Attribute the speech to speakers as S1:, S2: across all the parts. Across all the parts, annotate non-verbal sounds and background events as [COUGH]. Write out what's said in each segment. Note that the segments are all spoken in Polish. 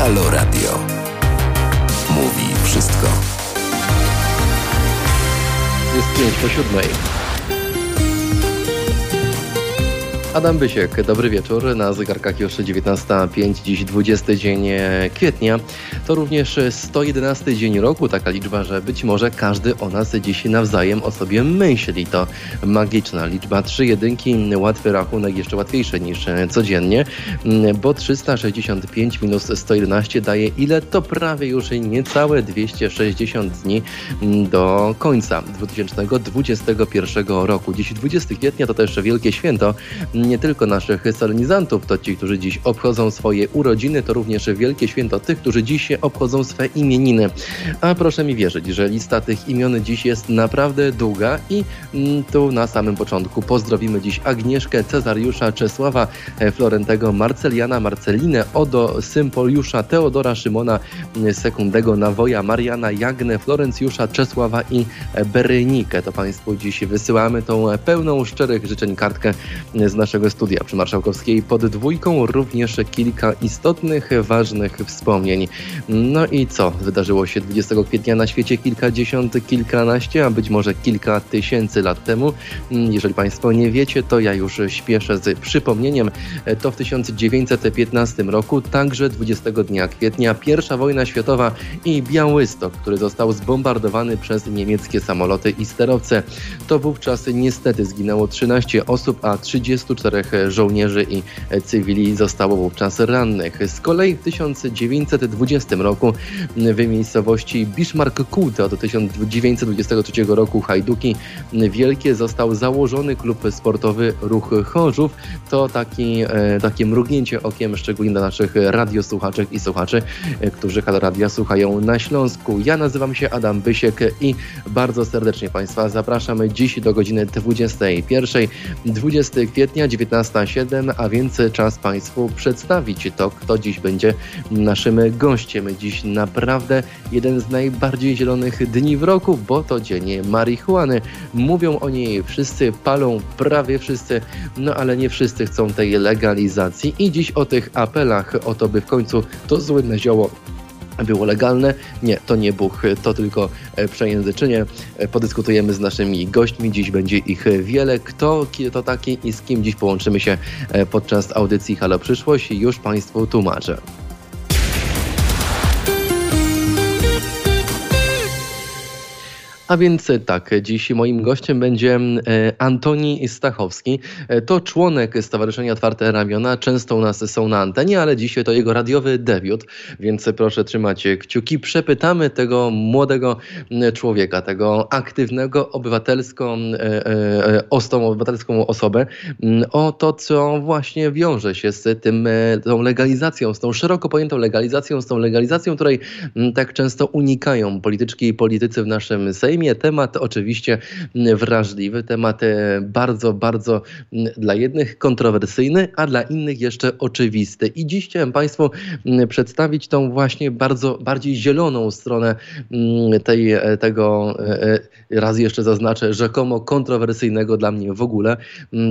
S1: Halo Radio. Mówi wszystko.
S2: Jest 5 po siódmej. Adam Bysiek, dobry wieczór. Na zegarkach już 19.05, dziś 20 dzień kwietnia. To również 111 dzień roku, taka liczba, że być może każdy o nas dziś nawzajem o sobie myśli. To magiczna liczba. Trzy jedynki, łatwy rachunek, jeszcze łatwiejszy niż codziennie, bo 365 minus 111 daje ile? To prawie już niecałe 260 dni do końca 2021 roku. Dziś 20 kwietnia to też wielkie święto nie tylko naszych solenizantów, to ci, którzy dziś obchodzą swoje urodziny, to również wielkie święto tych, którzy dziś obchodzą swe imieniny. A proszę mi wierzyć, że lista tych imion dziś jest naprawdę długa i mm, tu na samym początku pozdrowimy dziś Agnieszkę, Cezariusza, Czesława, e, Florentego, Marceliana, Marcelinę, Odo, Sympoliusza, Teodora, Szymona, mm, Sekundego, Nawoja, Mariana, Jagnę, Florencjusza, Czesława i Berenikę. To Państwu dziś wysyłamy tą pełną szczerych życzeń kartkę z naszego naszego studia przy Marszałkowskiej pod dwójką również kilka istotnych, ważnych wspomnień. No i co wydarzyło się 20 kwietnia na świecie kilkadziesiąt, kilkanaście, a być może kilka tysięcy lat temu? Jeżeli Państwo nie wiecie, to ja już śpieszę z przypomnieniem. To w 1915 roku, także 20 dnia kwietnia, pierwsza wojna światowa i Białystok, który został zbombardowany przez niemieckie samoloty i sterowce. To wówczas niestety zginęło 13 osób, a 34 czterech żołnierzy i cywili zostało wówczas rannych. Z kolei w 1920 roku w miejscowości Bismarck-Kuta do 1923 roku Hajduki Wielkie został założony klub sportowy Ruch Chorzów. To taki, e, takie mrugnięcie okiem, szczególnie dla naszych radiosłuchaczek i słuchaczy, e, którzy Halo Radia słuchają na Śląsku. Ja nazywam się Adam Bysiek i bardzo serdecznie Państwa zapraszamy dziś do godziny 21. 20 kwietnia 19.07, a więc czas Państwu przedstawić to, kto dziś będzie naszym gościem. Dziś naprawdę jeden z najbardziej zielonych dni w roku, bo to dzień marihuany. Mówią o niej wszyscy, palą prawie wszyscy, no ale nie wszyscy chcą tej legalizacji i dziś o tych apelach o to, by w końcu to złynne zioło było legalne. Nie, to nie Bóg, to tylko e, przejęzyczenie. E, podyskutujemy z naszymi gośćmi. Dziś będzie ich wiele. Kto to taki i z kim dziś połączymy się e, podczas audycji Halo Przyszłość, już Państwu tłumaczę. A więc tak, dziś moim gościem będzie e, Antoni Stachowski. E, to członek Stowarzyszenia Otwarte Ramiona. Często u nas są na antenie, ale dzisiaj to jego radiowy debiut, więc proszę trzymać kciuki. Przepytamy tego młodego człowieka, tego aktywnego, obywatelską, e, tą obywatelską osobę o to, co właśnie wiąże się z tym, tą legalizacją, z tą szeroko pojętą legalizacją, z tą legalizacją, której tak często unikają polityczki i politycy w naszym Sejmie Temat oczywiście wrażliwy, temat e, bardzo, bardzo dla jednych kontrowersyjny, a dla innych jeszcze oczywisty. I dziś chciałem Państwu przedstawić tą właśnie bardzo bardziej zieloną stronę tej, e, tego, e, raz jeszcze zaznaczę, rzekomo kontrowersyjnego dla mnie w ogóle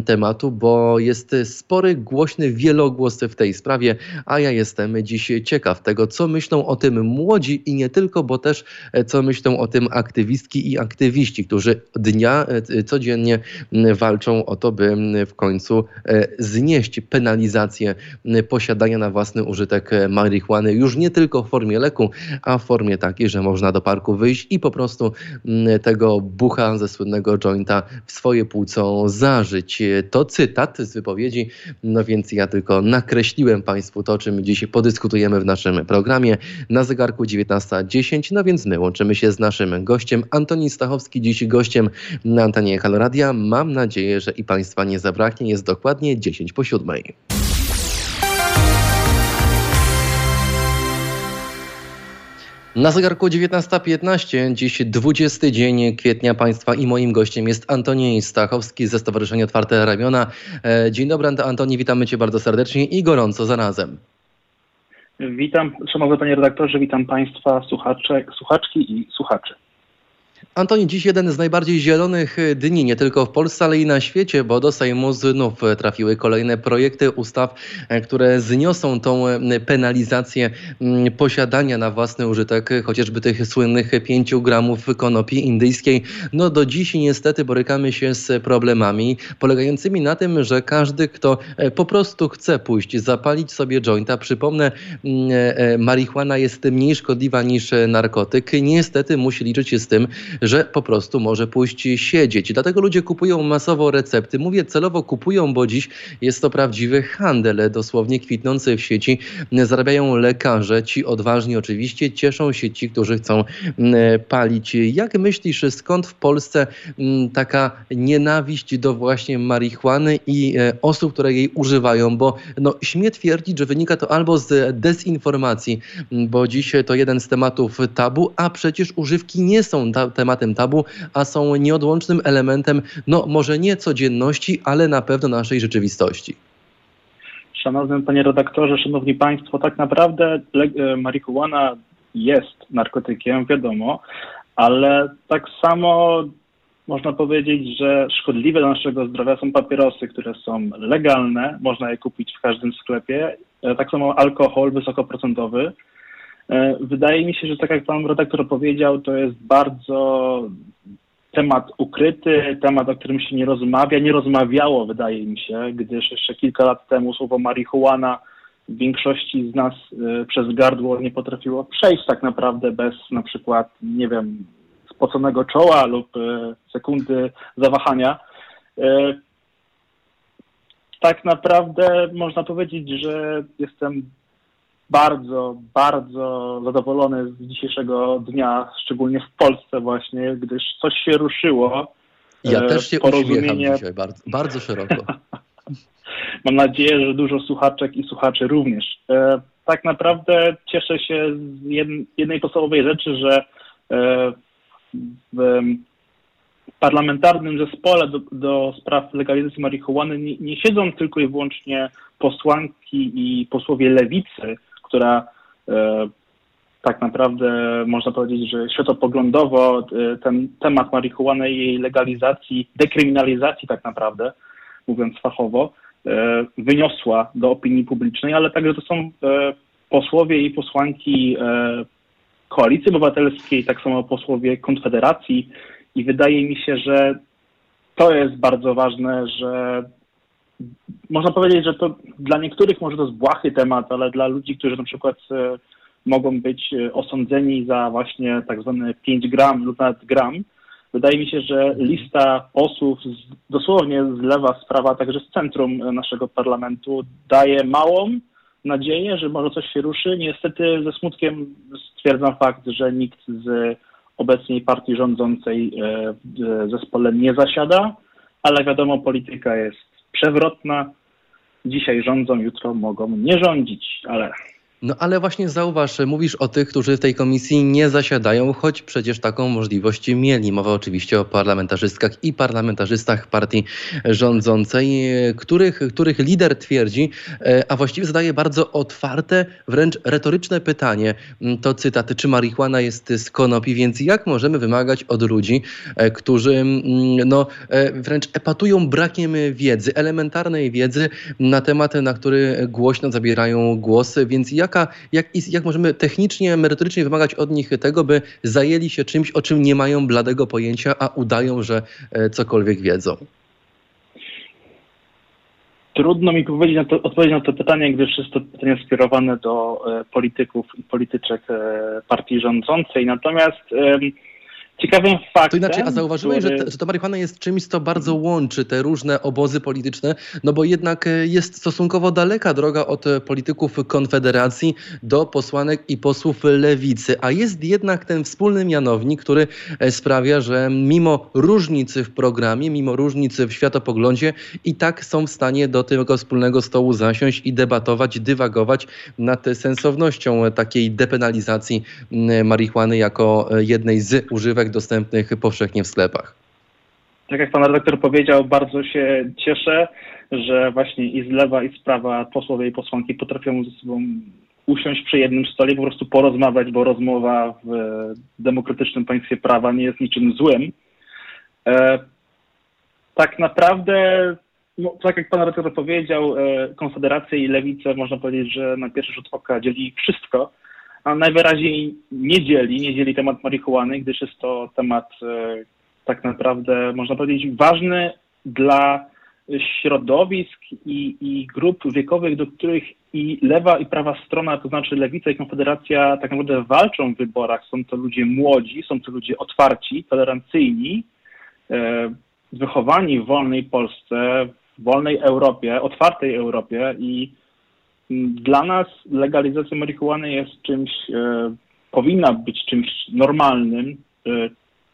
S2: tematu, bo jest spory, głośny wielogłos w tej sprawie, a ja jestem dziś ciekaw tego, co myślą o tym młodzi i nie tylko, bo też co myślą o tym aktywistki i aktywiści, którzy dnia e, codziennie walczą o to, by w końcu e, znieść penalizację posiadania na własny użytek marihuany już nie tylko w formie leku, a w formie takiej, że można do parku wyjść i po prostu tego bucha ze słynnego jointa w swoje płuco zażyć. To cytat z wypowiedzi, no więc ja tylko nakreśliłem Państwu to, czym dzisiaj podyskutujemy w naszym programie. Na zegarku 19.10, no więc my łączymy się z naszym gościem Antoni Stachowski, dziś gościem na antenie Haloradia. Mam nadzieję, że i Państwa nie zabraknie. Jest dokładnie 10 po siódmej. Na zegarku 19.15, dziś 20 dzień kwietnia Państwa i moim gościem jest Antoni Stachowski ze Stowarzyszenia Otwarte Ramiona. E, dzień dobry Antoni, witamy Cię bardzo serdecznie i gorąco zarazem.
S3: Witam, szanowny panie redaktorze, witam Państwa słuchacze, słuchaczki i słuchaczy.
S2: Antoni, dziś jeden z najbardziej zielonych dni, nie tylko w Polsce, ale i na świecie, bo do Sejmu znów trafiły kolejne projekty ustaw, które zniosą tą penalizację mm, posiadania na własny użytek chociażby tych słynnych 5 gramów konopi indyjskiej. No do dziś niestety borykamy się z problemami polegającymi na tym, że każdy, kto po prostu chce pójść, zapalić sobie jointa, przypomnę, mm, e, marihuana jest mniej szkodliwa niż narkotyk, niestety musi liczyć się z tym, że po prostu może pójść siedzieć. Dlatego ludzie kupują masowo recepty. Mówię celowo kupują, bo dziś jest to prawdziwy handel, dosłownie kwitnący w sieci. Zarabiają lekarze, ci odważni oczywiście, cieszą się ci, którzy chcą mm, palić. Jak myślisz, skąd w Polsce mm, taka nienawiść do właśnie marihuany i e, osób, które jej używają? Bo no, śmie twierdzić, że wynika to albo z dezinformacji, bo dziś to jeden z tematów tabu, a przecież używki nie są tematem tabu, a są nieodłącznym elementem, no może nie codzienności, ale na pewno naszej rzeczywistości.
S3: Szanowny panie redaktorze, szanowni państwo, tak naprawdę e, marihuana jest narkotykiem, wiadomo, ale tak samo można powiedzieć, że szkodliwe dla naszego zdrowia są papierosy, które są legalne, można je kupić w każdym sklepie. E, tak samo alkohol wysokoprocentowy, wydaje mi się, że tak jak pan redaktor powiedział, to jest bardzo temat ukryty, temat, o którym się nie rozmawia, nie rozmawiało, wydaje mi się, gdyż jeszcze kilka lat temu słowo marihuana w większości z nas e, przez gardło nie potrafiło przejść tak naprawdę bez na przykład, nie wiem, spoconego czoła lub e, sekundy zawahania. Tak naprawdę można powiedzieć, że jestem bardzo, bardzo zadowolony z dzisiejszego dnia, szczególnie w Polsce właśnie, gdyż coś się ruszyło.
S2: Ja też się uśmiecham dzisiaj bardzo, bardzo szeroko. [LAUGHS]
S3: Mam nadzieję, że dużo słuchaczek i słuchaczy również. E, tak naprawdę cieszę się z jednej podstawowej rzeczy, że e, w parlamentarnym zespole do, do spraw legalizacji marihuany nie, nie siedzą tylko i wyłącznie posłanki i posłowie lewicy, która e, tak naprawdę można powiedzieć, że światopoglądowo e, ten temat marihuany i jej legalizacji, dekryminalizacji tak naprawdę, mówiąc fachowo, e, wyniosła do opinii publicznej, ale także to są posłowie i posłanki Koalicji Obywatelskiej, tak samo posłowie Konfederacji i wydaje mi się, że to jest bardzo ważne, że można powiedzieć, że to dla niektórych może to jest błahy temat, ale dla ludzi, którzy na przykład e, mogą być e, osądzeni za właśnie tak zwany 5 gram lub nawet gram, wydaje mi się, że lista posłów z, dosłownie z lewa, z prawa, także z centrum e, naszego parlamentu daje małą nadzieję, że może coś się ruszy. Niestety ze smutkiem stwierdzam fakt, że nikt z obecnej partii rządzącej w zespole nie zasiada, ale wiadomo, polityka jest przewrotna. Dzisiaj rządzą, jutro mogą nie rządzić, ale
S2: no ale właśnie zauważ, mówisz o tych, którzy w tej komisji nie zasiadają, choć przecież taką możliwość mieli. Mowa oczywiście o parlamentarzystkach i parlamentarzystach partii rządzącej, których, których lider twierdzi, e, a właściwie zadaje bardzo otwarte, wręcz retoryczne pytanie. Mm, to cytat, czy marihuana jest z konopi, więc jak możemy wymagać od ludzi, e, którzy mm, no, e, wręcz epatują brakiem wiedzy, elementarnej wiedzy na temat, na który głośno zabierają głos, więc jak jaka, jak, jak możemy technicznie, merytorycznie wymagać od nich tego, by zajęli się czymś, o czym nie mają bladego pojęcia, a udają, że e, cokolwiek wiedzą?
S3: Trudno mi powiedzieć na to, odpowiedzieć na to pytanie, gdyż jest to pytanie skierowane do e, polityków i polityczek e, partii rządzącej. Natomiast ciekawym faktem...
S2: To inaczej, a zauważyłeś, który... że, że ta marihuana jest czymś, co bardzo łączy te różne obozy polityczne, no bo jednak e, jest stosunkowo daleka droga od e, polityków Konfederacji do posłanek i posłów lewicy, a jest jednak ten wspólny mianownik, który e, sprawia, że mimo różnicy w programie, mimo różnicy w światopoglądzie i tak są w stanie do tego wspólnego stołu zasiąść i debatować, dywagować nad sensownością takiej depenalizacji marihuany jako jednej z używek dostępnych powszechnie w sklepach.
S3: Tak jak pan redaktor powiedział, bardzo się cieszę, że właśnie i z lewa, i z prawa posłowie i posłanki potrafią ze sobą usiąść przy jednym stole i po prostu porozmawiać, bo rozmowa w demokratycznym państwie prawa nie jest niczym złym. E, tak naprawdę, no, tak jak pan redaktor powiedział, e, Konfederacja i Lewica można powiedzieć, że na pierwszy rzut oka dzieli wszystko, a najwyraźniej nie dzieli, nie dzieli temat marihuany, gdyż jest to temat e, tak naprawdę, można powiedzieć, ważny dla środowisk i, i grup wiekowych, do których i lewa i prawa strona, to znaczy lewica i konfederacja tak naprawdę walczą w wyborach. Są to ludzie młodzi, są to ludzie otwarci, tolerancyjni, e, wychowani w wolnej Polsce, w wolnej Europie, otwartej Europie i dla nas legalizacja marihuany jest czymś, e, powinna być czymś normalnym, e,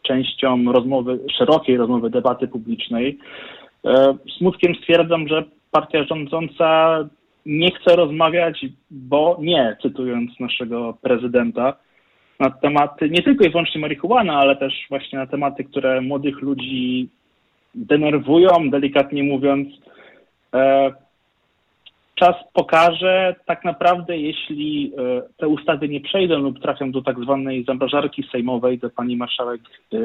S3: częścią rozmowy, szerokiej rozmowy, debaty publicznej. E, smutkiem stwierdzam, że partia rządząca nie chce rozmawiać, bo nie, cytując naszego prezydenta, na tematy nie tylko i wyłącznie marihuana, ale też właśnie na tematy, które młodych ludzi denerwują, delikatnie mówiąc. E, czas pokaże tak naprawdę, jeśli e, te ustawy nie przejdą lub trafią do tak zwanej zamrażarki sejmowej, do pani marszałek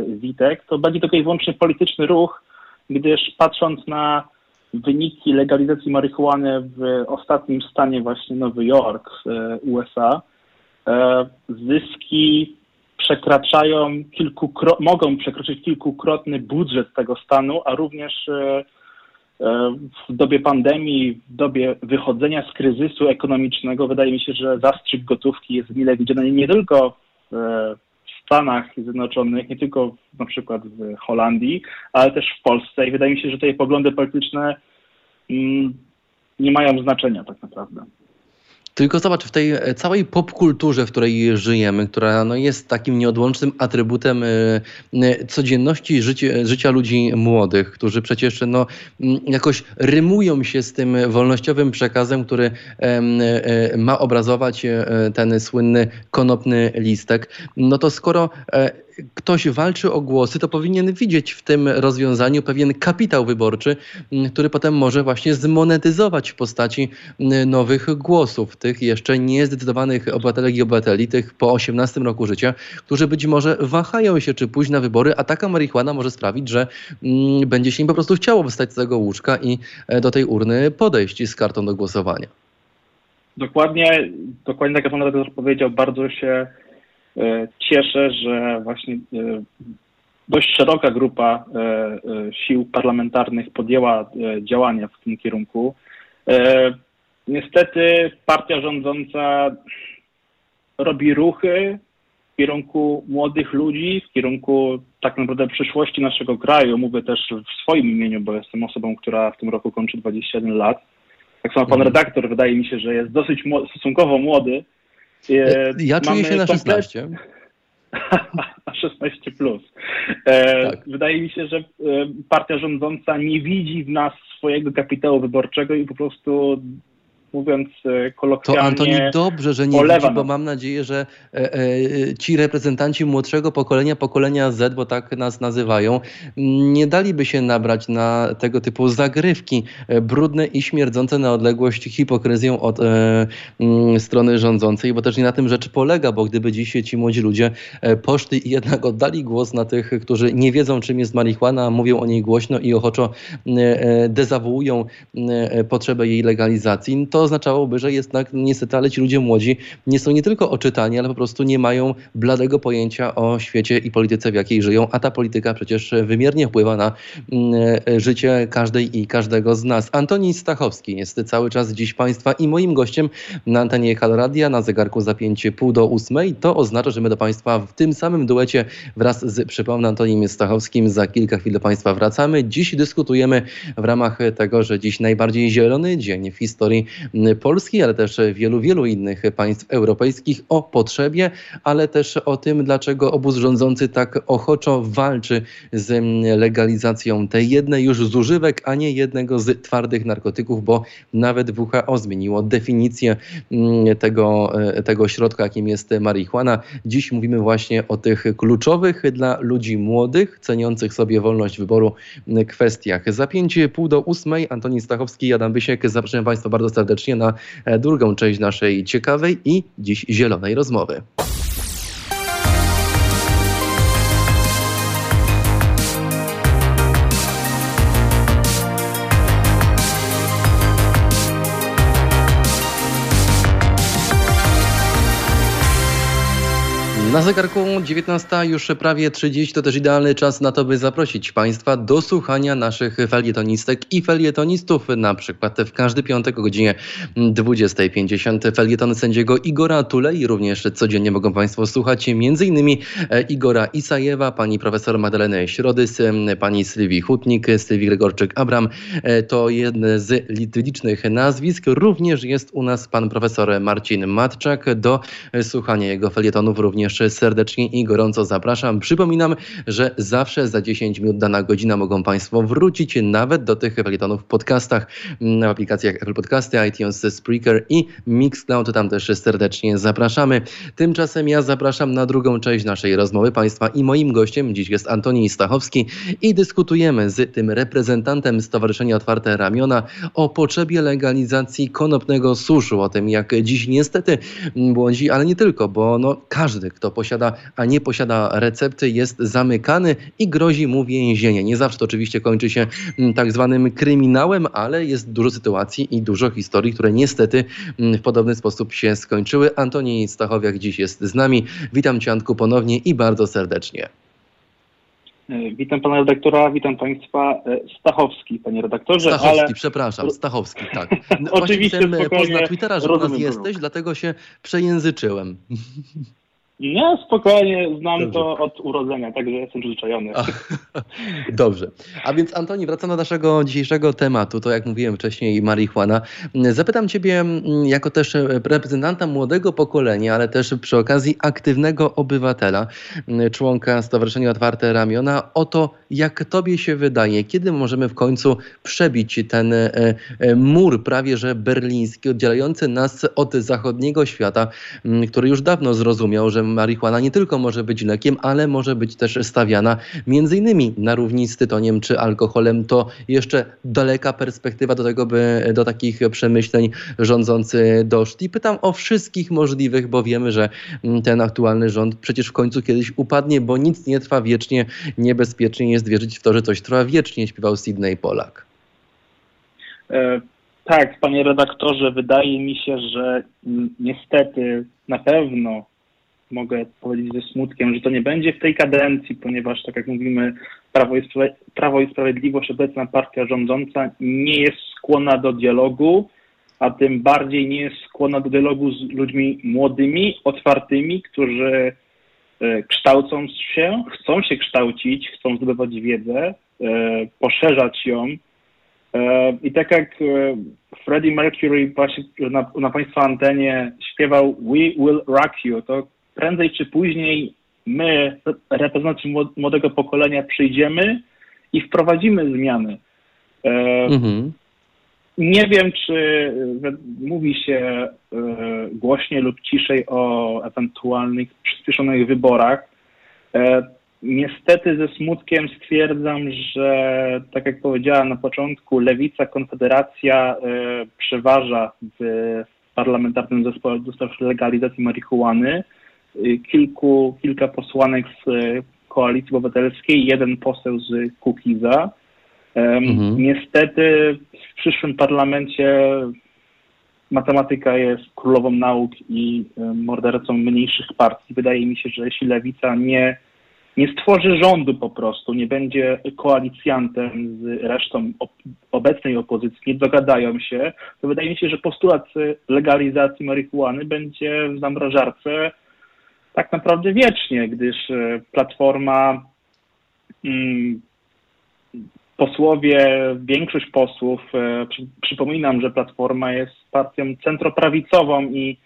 S3: Witek, to będzie tylko i wyłącznie polityczny ruch, gdyż patrząc na wyniki legalizacji marihuany w ostatnim stanie właśnie Nowy Jork, USA, e, zyski przekraczają kilkukro- mogą przekroczyć kilkukrotny budżet tego stanu, a również e, e, w dobie pandemii, w dobie wychodzenia z kryzysu ekonomicznego, wydaje mi się, że zastrzyk gotówki jest mile widziany nie tylko w Stanach Zjednoczonych, nie tylko na przykład w Holandii, ale też w Polsce i wydaje mi się, że te poglądy polityczne mm, nie mają znaczenia tak naprawdę.
S2: Tylko zobacz, w tej e, całej popkulturze, w której żyjemy, która no, jest takim nieodłącznym atrybutem y, y, codzienności życie, życia ludzi młodych, którzy przecież no, jakoś rymują się z tym wolnościowym przekazem, który ma obrazować ten słynny konopny listek, no to skoro ktoś walczy o głosy, to powinien widzieć w tym rozwiązaniu pewien kapitał wyborczy, który potem może właśnie zmonetyzować w postaci nowych głosów, tych jeszcze niezdecydowanych obywatelek i obywateli, tych po 18 roku życia, którzy być może wahają się, czy pójść na wybory, a taka marihuana może sprawić, że będzie się im po prostu chciało wstać z tego łóżka i e, do tej urny podejść z kartą do głosowania.
S3: Dokładnie, dokładnie tak jak pan redaktor powiedział, bardzo się cieszę, że właśnie e, dość szeroka grupa e, sił parlamentarnych podjęła działania w tym kierunku. Niestety partia rządząca robi ruchy w kierunku młodych ludzi, w kierunku tak naprawdę przyszłości naszego kraju. Mówię też w swoim imieniu, bo jestem osobą, która w tym roku kończy 21 lat. Tak samo pan mhm. redaktor wydaje mi się, że jest dosyć stosunkowo młody,
S2: E, ja czuję się na 16.
S3: 16 [LAUGHS] plus. E, tak. Wydaje mi się, że e, partia rządząca nie widzi w nas swojego kapitału wyborczego i po prostu mówiąc e, kolokwialnie.
S2: To Antoni, dobrze, że nie widzi, bo mam nadzieję, że e, e, ci reprezentanci młodszego pokolenia, pokolenia Z, bo tak nas nazywają, nie daliby się nabrać na tego typu zagrywki e, brudne i śmierdzące na odległość hipokryzją od e, m, strony rządzącej, bo też nie na tym rzecz polega, bo gdyby dziś ci młodzi ludzie e, poszli i jednak oddali głos na tych, którzy nie wiedzą, czym jest marihuana, mówią o niej głośno i ochoczo dezawuują potrzebę jej legalizacji, to oznaczałoby, że jednak niestety, ale ci ludzie młodzi nie są nie tylko oczytani, ale po prostu nie mają bladego pojęcia o świecie i polityce, w jakiej żyją, a ta polityka przecież wymiernie wpływa na mm, życie każdej i każdego z nas. Antoni Stachowski jest cały czas dziś Państwa i moim gościem na antenie Haloradia na zegarku zapięcie pół do ósmej. To oznacza, że my do Państwa w tym samym duecie wraz z, przypomnę, Antonim Stachowskim za kilka chwil do Państwa wracamy. Dziś dyskutujemy w ramach tego, że dziś najbardziej zielony dzień w historii Polski, ale też wielu, wielu innych państw europejskich o potrzebie, ale też o tym, dlaczego obóz rządzący tak ochoczo walczy z legalizacją tej jednej już z używek, a nie jednego z twardych narkotyków, bo nawet WHO zmieniło definicję mm, tego, e, tego środka, jakim jest marihuana. Dziś mówimy właśnie o tych kluczowych dla ludzi młodych, ceniących sobie wolność wyboru kwestiach. Za pięć pół do ósmej Antoni Stachowski, Adam Wysiek, zapraszam Państwa bardzo serdecznie serdecznie na e, drugą część naszej ciekawej i dziś zielonej rozmowy. Na zegarku 19 już prawie 30 to też idealny czas na to, by zaprosić Państwa do słuchania naszych felietonistek i felietonistów. Na przykład w każdy piątek o godzinie 20.50 felieton sędziego Igora Tulei. Również codziennie mogą Państwo słuchać m.in. Igora Isajewa, pani profesor Magdaleny Środys, pani Sylwii Hutnik, Sylwii Gregorczyk-Abram. To jedne z licznych nazwisk. Również jest u nas pan profesor Marcin Matczak. Do słuchania jego felietonów również serdecznie i gorąco zapraszam. Przypominam, że zawsze za 10 minut dana godzina mogą Państwo wrócić nawet do tych felietonów w podcastach w aplikacjach Apple Podcasty, iTunes, Spreaker i Mixcloud. Tam też serdecznie zapraszamy. Tymczasem ja zapraszam na drugą część naszej rozmowy Państwa i moim gościem dziś jest Antoni Stachowski i dyskutujemy z tym reprezentantem Stowarzyszenia Otwarte Ramiona o potrzebie legalizacji konopnego suszu, o tym jak dziś niestety błądzi, ale nie tylko, bo no, każdy, kto posiada, a nie posiada recepty, jest zamykany i grozi mu więzienie. Nie zawsze to oczywiście kończy się mm, tak zwanym kryminałem, ale jest dużo sytuacji i dużo historii, które niestety mm, w podobny sposób się skończyły. Antoni Stachowiak dziś jest z nami. Witam Cię Antku ponownie i bardzo serdecznie.
S3: E, witam pana redaktora, witam państwa. E, Stachowski, panie redaktorze.
S2: Stachowski, ale... przepraszam, Stachowski, tak. [LAUGHS]
S3: Oczywiście
S2: Właśnie poznać Twittera, że u nas jesteś, dlatego się przejęzyczyłem. [LAUGHS]
S3: Nie, spokojnie, znam Dobrze. to od urodzenia, także jestem przyzwyczajony. [LAUGHS]
S2: Dobrze. A więc Antoni, wracając do naszego dzisiejszego tematu, to jak mówiłem wcześniej, marihuana. Zapytam Ciebie mm, jako też reprezentanta młodego pokolenia, ale też przy okazji aktywnego obywatela, mm, członka Stowarzyszenia Otwarte Ramiona, o to, jak Tobie się wydaje, kiedy możemy w końcu przebić ten e, e, mur prawie że berliński, oddzielający nas od zachodniego świata, mm, który już dawno zrozumiał, że marihuana nie tylko może być lekiem, ale może być też stawiana między innymi na równi z tytoniem czy alkoholem. To jeszcze daleka perspektywa do tego, by do takich przemyśleń rządzący doszli. Pytam o wszystkich możliwych, bo wiemy, że ten aktualny rząd przecież w końcu kiedyś upadnie, bo nic nie trwa wiecznie. Niebezpiecznie jest wierzyć w to, że coś trwa wiecznie, śpiewał Sidney Polak.
S3: E, tak, panie redaktorze, wydaje mi się, że niestety na pewno mogę powiedzieć ze smutkiem, że to nie będzie w tej kadencji, ponieważ tak jak mówimy, Prawo i, Prawo i Sprawiedliwość, obecna partia rządząca nie jest skłonna do dialogu, a tym bardziej nie jest skłonna do dialogu z ludźmi młodymi, otwartymi, którzy e, kształcą się, chcą się kształcić, chcą zdobywać wiedzę, e, poszerzać ją. E, I tak jak Freddie Mercury na, na Państwa antenie śpiewał We Will Rock You, to prędzej czy później my, reprezentanci młodego pokolenia, przyjdziemy i wprowadzimy zmiany. E, mhm. Nie wiem, czy mówi się e, głośniej lub ciszej o ewentualnych przyspieszonych wyborach. E, niestety ze smutkiem stwierdzam, że tak jak powiedziała na początku, lewica, konfederacja przeważa w parlamentarnym zespole do spraw legalizacji marihuany. Y, kilku, kilka posłanek z y, Koalicji Obywatelskiej, jeden poseł z Kukiza. Mhm. Niestety w przyszłym parlamencie matematyka jest królową nauk i y, mordercą mniejszych partii. Wydaje mi się, że jeśli lewica nie, nie stworzy rządu po prostu, nie będzie koalicjantem z resztą obecnej opozycji, nie dogadają się, to wydaje mi się, że postulat legalizacji marihuany będzie w zamrażarce tak naprawdę wiecznie, gdyż e, Platforma, mm, posłowie, większość posłów, e, przypominam, że Platforma jest partią centroprawicową i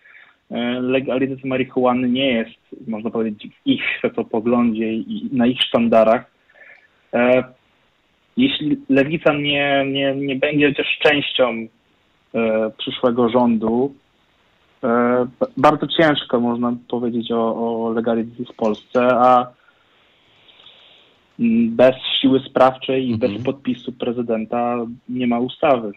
S3: e, legalizacja marihuany nie jest, można powiedzieć, w ich światopoglądzie i na ich sztandarach. Jeśli lewica nie, nie, nie będzie też częścią przyszłego rządu, bardzo ciężko można powiedzieć o, o legalizacji w Polsce, a bez siły sprawczej i mhm. bez podpisu prezydenta nie ma ustawy.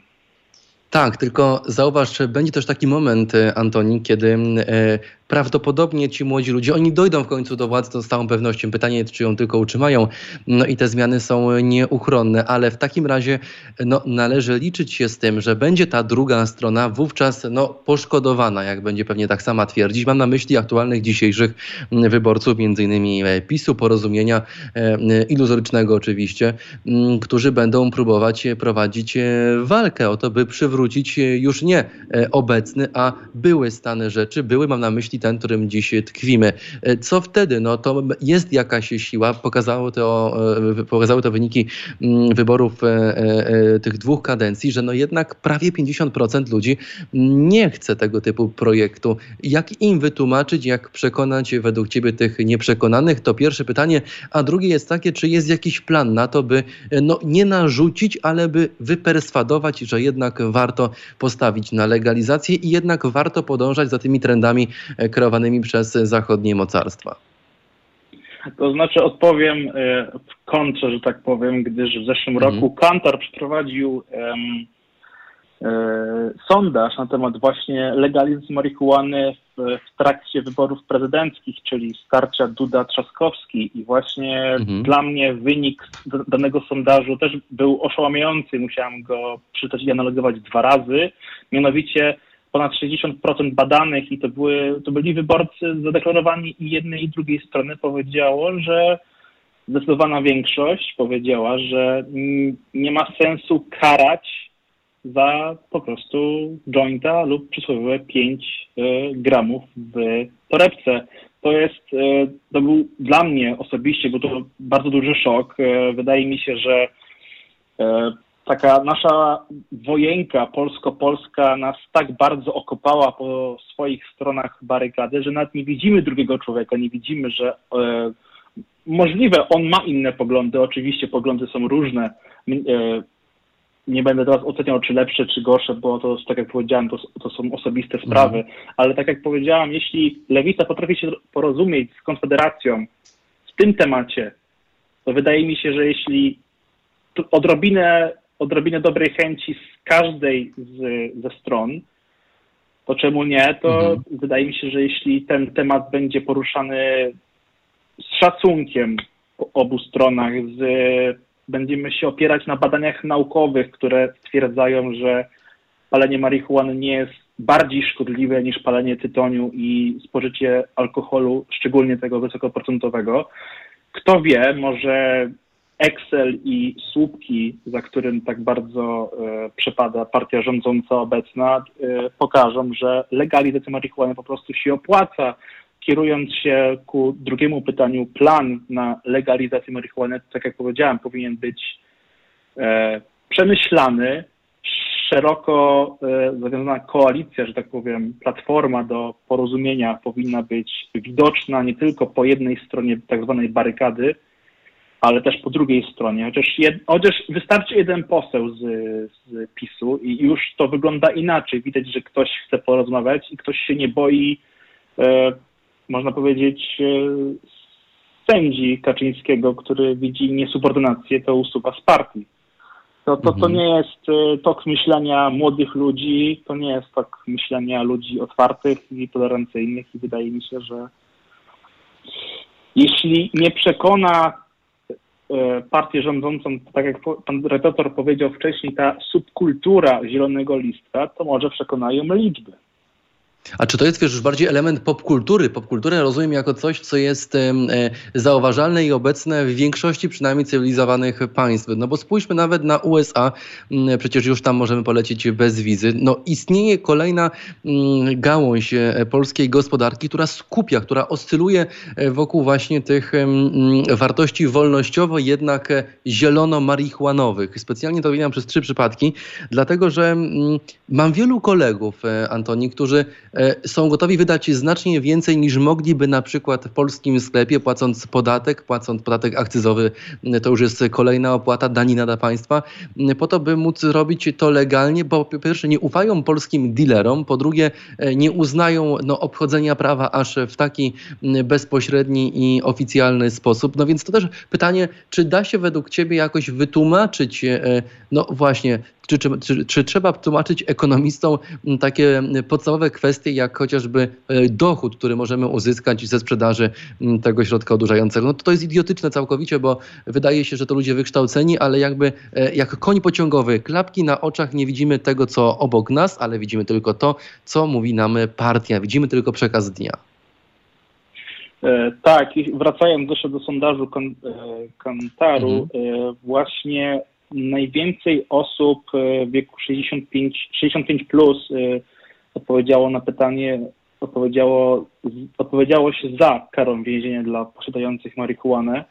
S2: Tak, tylko zauważ, będzie też taki moment, e, Antoni, kiedy e, prawdopodobnie ci młodzi ludzie, oni dojdą w końcu do władzy to z całą pewnością. Pytanie, czy ją tylko utrzymają. No i te zmiany są nieuchronne, ale w takim razie no, należy liczyć się z tym, że będzie ta druga strona wówczas no, poszkodowana, jak będzie pewnie tak sama twierdzić. Mam na myśli aktualnych dzisiejszych wyborców, między innymi e, PiSu, porozumienia iluzorycznego oczywiście, którzy będą próbować prowadzić walkę o to, by przywrócić e, już nie e, obecny, a były stany rzeczy. Były, mam na myśli ten, którym dziś tkwimy. E, co wtedy? No to jest jakaś siła. Pokazało to, pokazały to wyniki mm, wyborów tych dwóch kadencji, że no jednak prawie 50% ludzi nie chce tego typu projektu. Jak im wytłumaczyć, jak przekonać według ciebie tych nieprzekonanych? To pierwsze pytanie. A drugie jest takie, czy jest jakiś plan na to, by no, nie narzucić, ale by wyperswadować, że jednak warto postawić na legalizację i jednak warto podążać za tymi trendami e, kreowanymi przez zachodnie mocarstwa.
S3: To znaczy odpowiem e, w kontrze, że tak powiem, gdyż w zeszłym mhm. roku Kantor przeprowadził um, sondaż na temat właśnie legalizacji marihuany w, w, trakcie wyborów prezydenckich, czyli starcia Duda-Trzaskowski i właśnie mhm. dla mnie wynik danego sondażu też był oszałamiający. Musiałem go przeczytać i analizować dwa razy. Mianowicie ponad 60% badanych i to, były, to byli wyborcy zadeklarowani i jednej i drugiej strony powiedziało, że zdecydowana większość powiedziała, że nie ma sensu karać za po prostu jointa lub przysłowiowe 5 e, gramów w torebce. To jest, e, to był dla mnie osobiście, bo to bardzo duży szok. E, wydaje mi się, że taka nasza wojenka polsko-polska nas tak bardzo okopała po swoich stronach barykady, że nawet nie widzimy drugiego człowieka, nie widzimy, że możliwe on ma inne poglądy, oczywiście poglądy są różne. Nie będę teraz oceniał, czy lepsze, czy gorsze, bo to, tak jak powiedziałem, to, to są osobiste sprawy, mhm. ale tak jak powiedziałam, jeśli Lewica potrafi się porozumieć z Konfederacją w tym temacie, to wydaje mi się, że jeśli odrobinę, odrobinę dobrej chęci z każdej z, ze stron, to czemu nie, to mhm. wydaje mi się, że jeśli ten temat będzie poruszany z szacunkiem po obu stronach, z będziemy się opierać na badaniach naukowych, które stwierdzają, że palenie marihuany nie jest bardziej szkodliwe niż palenie tytoniu i spożycie alkoholu, szczególnie tego wysokoprocentowego. Kto wie, może Excel i słupki, za którym tak bardzo e, przepada partia rządząca obecna, e, pokażą, że legalizacja marihuany po prostu się opłaca kierując się ku drugiemu pytaniu, plan na legalizację marihuany, tak jak powiedziałem, powinien być e, przemyślany, szeroko e, zawiązana koalicja, że tak powiem, platforma do porozumienia powinna być widoczna nie tylko po jednej stronie tak zwanej barykady, ale też po drugiej stronie. Chociaż, jed, chociaż wystarczy jeden poseł z, z PiSu i już to wygląda inaczej. Widać, że ktoś chce porozmawiać i ktoś się nie boi e, można powiedzieć, e, sędzi Kaczyńskiego, który widzi niesubordynację, to usuwa z partii. To, to, to mhm. nie jest e, tok myślenia młodych ludzi, to nie jest tok myślenia ludzi otwartych i tolerancyjnych i wydaje mi się, że jeśli nie przekona partię rządzącą, tak jak pan redaktor powiedział wcześniej, ta subkultura zielonego listka, to może przekonają liczby.
S2: A czy to jest, już bardziej element popkultury? Popkulturę rozumiem jako coś, co jest e, zauważalne i obecne w większości przynajmniej cywilizowanych państw. No bo spójrzmy nawet na USA, przecież już tam możemy polecieć bez wizy. No istnieje kolejna gałąź e, polskiej gospodarki, która skupia, która oscyluje e, wokół właśnie tych wartości wolnościowo, jednak zielono-marihuanowych. Specjalnie to wymieniam przez trzy przypadki, dlatego że mam wielu kolegów, Antoni, którzy są gotowi wydać znacznie więcej niż mogliby na przykład w polskim sklepie, płacąc podatek, płacąc podatek akcyzowy, to już jest kolejna opłata, danina dla państwa, po to, by móc robić to legalnie, bo po pierwsze nie ufają polskim dealerom, po drugie nie uznają no, obchodzenia prawa aż w taki bezpośredni i oficjalny sposób. No więc to też pytanie, czy da się według Ciebie jakoś wytłumaczyć, e, no właśnie, czy, czy, czy, czy, trzeba tłumaczyć ekonomistom takie podstawowe kwestie, jak chociażby e, dochód, który możemy uzyskać ze sprzedaży tego środka odurzającego? No to, to jest idiotyczne całkowicie, bo wydaje się, że to ludzie wykształceni, ale jakby e, jak koń pociągowy, klapki na oczach, nie widzimy tego, co obok nas, ale widzimy tylko to, co mówi nam partia. Widzimy tylko przekaz dnia.
S3: E, tak, i wracając jeszcze do sondażu kan, e, Kantaru, mhm. E, właśnie najwięcej osób w wieku 65, 65 plus odpowiedziało na pytanie, odpowiedziało, odpowiedziało się za karą więzienia dla posiadających marihuanę.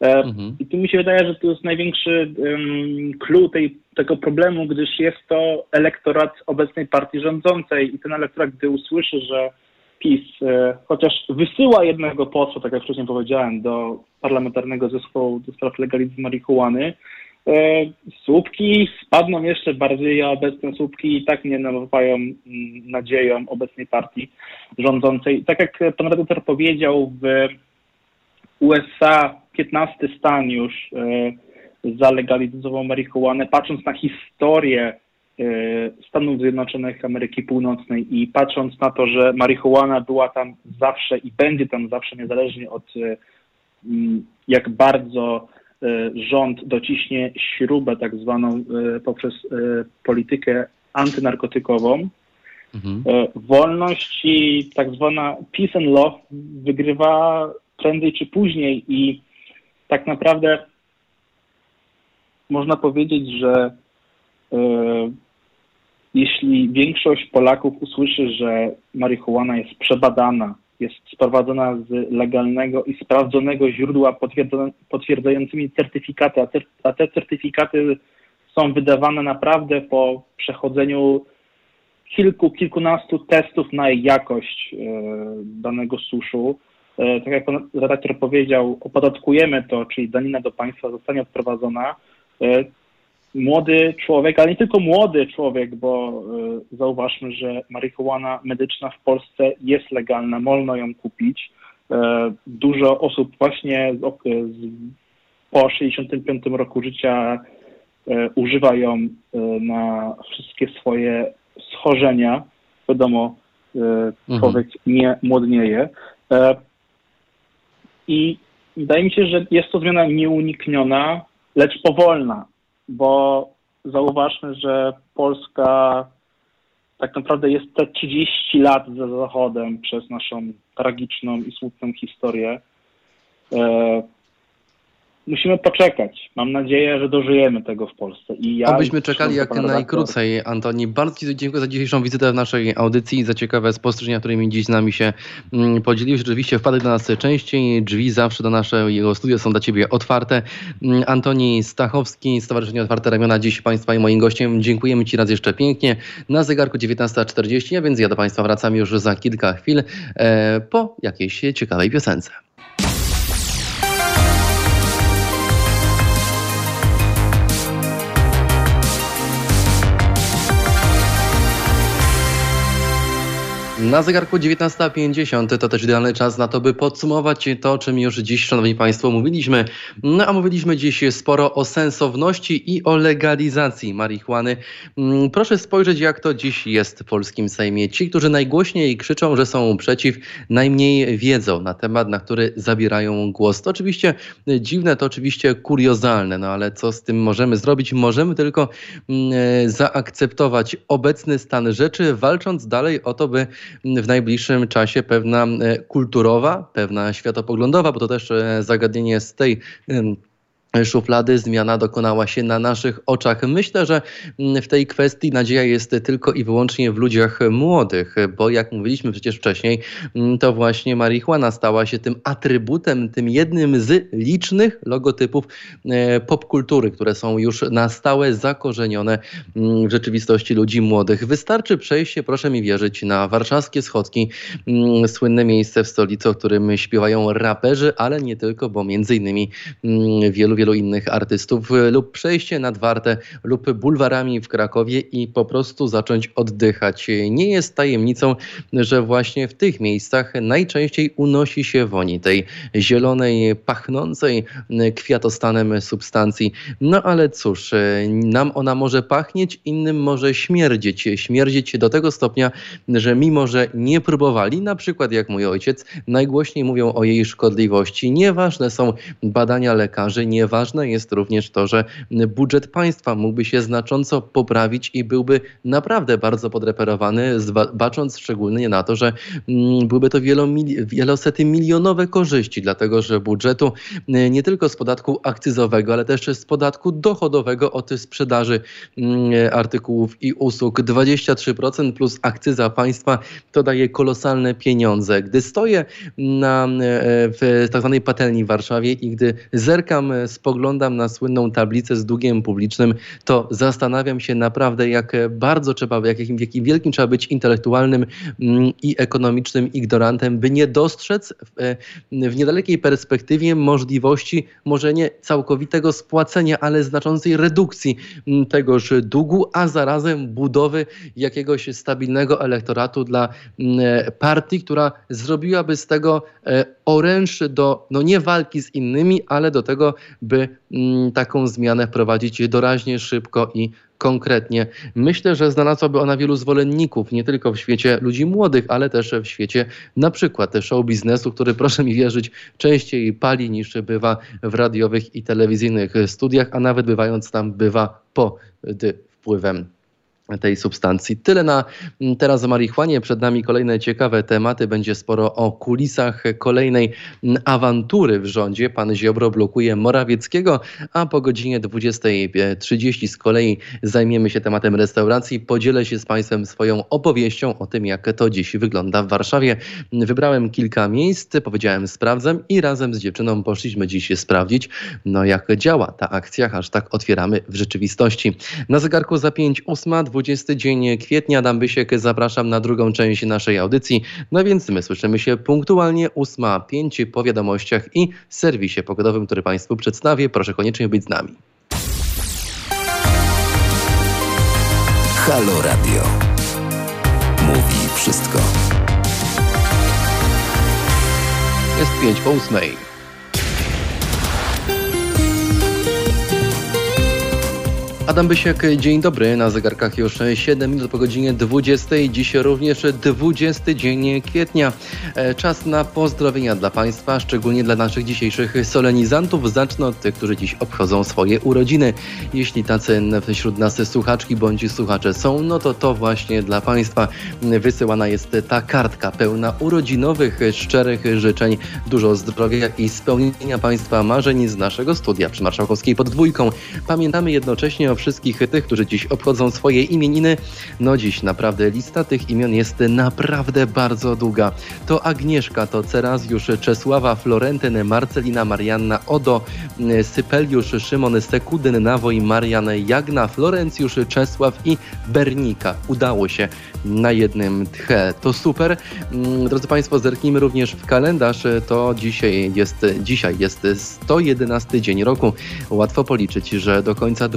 S3: Mhm. I tu mi się wydaje, że to jest największy um, clue tej, tego problemu, gdyż jest to elektorat obecnej partii rządzącej i ten elektorat, gdy usłyszy, że PiS, e, chociaż wysyła jednego posła, tak jak wcześniej powiedziałem, do parlamentarnego zespołu do spraw legalizmu marihuany, e, słupki spadną jeszcze bardziej, a obecne słupki i tak nie napawają mm, nadzieją obecnej partii rządzącej. Tak jak pan redaktor powiedział, w USA 15 stan już e, zalegalizował marihuanę. Patrząc na historię E, Stanów Zjednoczonych Ameryki Północnej i patrząc na to, że marihuana była tam zawsze i będzie tam zawsze, niezależnie od e, jak bardzo e, rząd dociśnie śrubę tak zwaną poprzez politykę antynarkotykową, mhm. wolność i tak zwana peace and law wygrywa prędzej czy później i tak naprawdę można powiedzieć, że jeśli większość Polaków usłyszy, że marihuana jest przebadana, jest sprowadzona z legalnego i sprawdzonego źródła potwierdzającymi certyfikaty, a, te certyfikaty są wydawane naprawdę po przechodzeniu kilku, kilkunastu testów na jakość e, danego suszu. E, tak jak pan redaktor powiedział, opodatkujemy to, czyli danina do państwa zostanie odprowadzona. Młody człowiek, ale nie tylko młody człowiek, bo y, zauważmy, że marihuana medyczna w Polsce jest legalna, wolno ją kupić. Y, dużo osób właśnie z, z, po 65 roku życia y, używa ją na wszystkie swoje schorzenia. Wiadomo, mhm. człowiek mhm. nie młodnieje. I wydaje mi się, że jest to zmiana nieunikniona, lecz powolna bo zauważmy, że Polska tak naprawdę jest te 30 lat za Zachodem przez naszą tragiczną i smutną historię. Musimy poczekać. Mam nadzieję, że dożyjemy tego w Polsce.
S2: I ja Obyśmy czekali jak najkrócej, Antoni. Bardzo Ci dziękuję za dzisiejszą wizytę w naszej audycji i za ciekawe spostrzeżenia, którymi dziś z nami się mm, podzieliłeś. Rzeczywiście wpadek do nas częściej. Drzwi zawsze do naszego studia są dla Ciebie otwarte. Mm, Antoni Stachowski, Stowarzyszenie Otwarte Ramiona, dziś Państwa i moim gościem. Dziękujemy Ci raz jeszcze pięknie. Na zegarku 19.40, a więc ja do Państwa wracam już za kilka chwil e, po jakiejś ciekawej piosence. Na zegarku 19.50 to też idealny czas na to, by podsumować to, czym już dziś, Szanowni Państwo, mówiliśmy. No a mówiliśmy dziś sporo o sensowności i o legalizacji marihuany. Mm, proszę spojrzeć, jak to dziś jest w polskim Sejmie. Ci, którzy najgłośniej krzyczą, że są przeciw, najmniej wiedzą na temat, na który zabierają głos. To oczywiście dziwne, to oczywiście kuriozalne, no ale co z tym możemy zrobić? Możemy tylko mm, zaakceptować obecny stan rzeczy, walcząc dalej o to, by w najbliższym czasie pewna e, kulturowa, pewna światopoglądowa, bo to też e, zagadnienie z tej szuflady. Zmiana dokonała się na naszych oczach. Myślę, że w tej kwestii nadzieja jest tylko i wyłącznie w ludziach młodych, bo jak mówiliśmy przecież wcześniej, to właśnie marihuana stała się tym atrybutem, tym jednym z licznych logotypów e, popkultury, które są już na stałe zakorzenione w rzeczywistości ludzi młodych. Wystarczy przejść się, proszę mi wierzyć, na warszawskie schodki, słynne miejsce w stolicy, o którym śpiewają raperzy, ale nie tylko, bo między innymi wielu wielu innych artystów e, lub przejście nad Wartę lub bulwarami w Krakowie i po prostu zacząć oddychać. Nie jest tajemnicą, że właśnie w tych miejscach najczęściej unosi się woni tej zielonej, pachnącej e, kwiatostanem substancji. No ale cóż, e, nam ona może pachnieć, innym może śmierdzieć. Śmierdzieć do tego stopnia, że mimo, że nie próbowali, na przykład jak mój ojciec, najgłośniej mówią o jej szkodliwości. Nieważne są badania lekarzy, nie ważne jest również to, że budżet państwa mógłby się znacząco poprawić i byłby naprawdę bardzo podreperowany, bacząc szczególnie na to, że mm, byłyby to wielosety milionowe korzyści, dlatego że budżetu mm, nie tylko z podatku akcyzowego, ale też z podatku dochodowego od sprzedaży mm, artykułów i usług 23% plus akcyza państwa to daje kolosalne pieniądze. Gdy stoję na, e, w tak zwanej patelni w Warszawie i gdy zerkam z spoglądam na słynną tablicę z długiem publicznym, to zastanawiam się naprawdę, jak bardzo trzeba, jak, jakim, jakim wielkim trzeba być intelektualnym mm, i ekonomicznym ignorantem, by nie dostrzec w, e, w niedalekiej perspektywie możliwości może nie całkowitego spłacenia, ale znaczącej redukcji mm, tegoż długu, a zarazem budowy jakiegoś stabilnego elektoratu dla mm, partii, która zrobiłaby z tego e, oręż do, no nie walki z innymi, ale do tego, by mm, taką zmianę wprowadzić doraźnie, szybko i konkretnie. Myślę, że znalazłaby ona wielu zwolenników, nie tylko w świecie ludzi młodych, ale też w świecie na przykład show biznesu, który proszę mi wierzyć częściej pali niż bywa w radiowych i telewizyjnych studiach, a nawet bywając tam bywa pod wpływem tej substancji. Tyle na mm, teraz o marihuanie. Przed nami kolejne ciekawe tematy. Będzie sporo o kulisach kolejnej mm, awantury w rządzie. Pan Ziobro blokuje Morawieckiego, a po godzinie 20.30 z kolei zajmiemy się tematem restauracji. Podzielę się z Państwem swoją opowieścią o tym, jak to dziś wygląda w Warszawie. Wybrałem kilka miejsc, powiedziałem sprawdzam i razem z dziewczyną poszliśmy dziś sprawdzić, no jak działa ta akcja, hashtag otwieramy w rzeczywistości. Na zegarku za 5, 8, 20 dzień kwietnia. Adam Bysiek, zapraszam na drugą część naszej audycji. No więc my słyszymy się punktualnie 8.05 po wiadomościach i serwisie pogodowym, który Państwu przedstawię. Proszę koniecznie być z nami.
S1: Halo Radio. Mówi wszystko.
S2: Jest 5 po 8. Adam Bysiek, dzień dobry. Na zegarkach już 7 minut po godzinie 20. Dziś również 20 dzień kwietnia. E, czas na pozdrowienia dla Państwa, szczególnie dla naszych dzisiejszych solenizantów. Zacznę od tych, którzy dziś obchodzą swoje urodziny. Jeśli tacy wśród nas słuchaczki bądź słuchacze są, no to to właśnie dla Państwa wysyłana jest ta kartka pełna urodzinowych, szczerych życzeń, dużo zdrowia i spełnienia Państwa marzeń z naszego studia przy Marszałkowskiej pod dwójką. Pamiętamy jednocześnie o wszystkich tych, którzy dziś obchodzą swoje imieniny. No dziś naprawdę lista tych imion jest naprawdę bardzo długa. To Agnieszka, to Cerazjusz, Czesława, Florentyn, Marcelina, Marianna, Odo, Sypeliusz, Szymon, Sekudyn, Nawoj, Marian, Jagna, Florencjusz, Czesław i Bernika. Udało się na jednym tche. To super. Mm, drodzy Państwo, zerknijmy również w kalendarz. To dzisiaj jest, dzisiaj jest 111 dzień roku. Łatwo policzyć, że do końca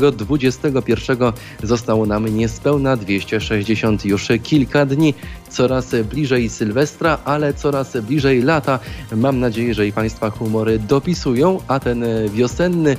S2: 2021 zostało nam niespełna 260 już kilka dni coraz bliżej Sylwestra, ale coraz bliżej lata. Mam nadzieję, że i Państwa humory dopisują, a ten wiosenny,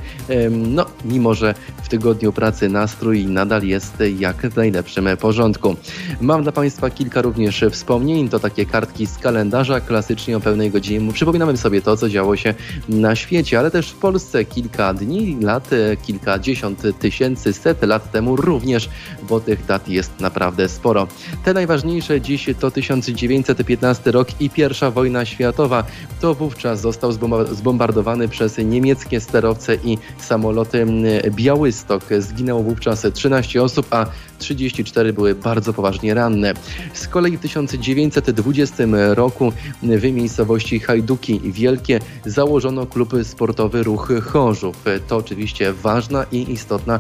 S2: no mimo że w tygodniu pracy nastrój nadal jest jak w najlepszym porządku. Mam dla Państwa kilka również wspomnień, to takie kartki z kalendarza, klasycznie o pełnej godzinie. Przypominamy sobie to, co działo się na świecie, ale też w Polsce kilka dni, lat, kilkadziesiąt tysięcy, set lat temu również, bo tych dat jest naprawdę sporo. Te najważniejsze dziś to 1915 rok i I wojna światowa. To wówczas został zbombardowany przez niemieckie sterowce i samoloty Białystok. Zginęło wówczas 13 osób, a 34 były bardzo poważnie ranne. Z kolei w 1920 roku w miejscowości Hajduki Wielkie założono klub sportowy Ruch Chorzów. To oczywiście ważna i istotna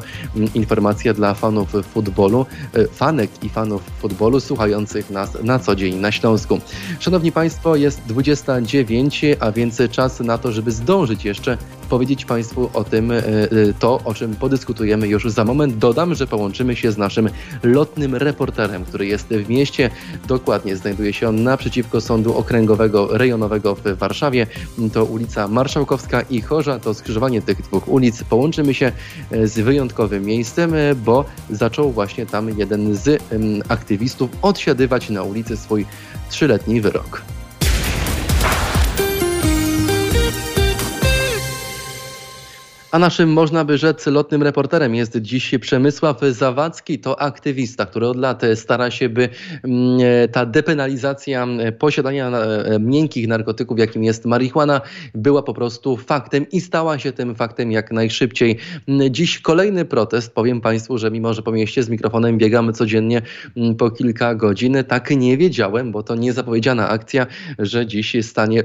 S2: informacja dla fanów futbolu, fanek i fanów futbolu słuchających nas na co dzień na Śląsku. Szanowni Państwo, jest 29, a więc czas na to, żeby zdążyć jeszcze powiedzieć Państwu o tym, e, e, to o czym podyskutujemy już za moment. Dodam, że połączymy się z naszym lotnym reporterem, który jest w mieście. Dokładnie znajduje się on naprzeciwko Sądu Okręgowego Rejonowego w Warszawie. To ulica Marszałkowska i Chorza. To skrzyżowanie tych dwóch ulic. Połączymy się e, z wyjątkowym miejscem, bo zaczął właśnie tam jeden z aktywistów odsiadywać na ulicy swój trzyletni wyrok. A naszym, można by rzec, lotnym reporterem jest dziś Przemysław Zawadzki. To aktywista, który od lat stara się, by mm, ta depenalizacja posiadania e, miękkich narkotyków, jakim jest marihuana, była po prostu faktem i stała się tym faktem jak najszybciej. Dziś kolejny protest. Powiem Państwu, że mimo, że po mieście z mikrofonem biegamy codziennie mm, po kilka godzin, tak nie wiedziałem, bo to niezapowiedziana akcja, że dziś stanie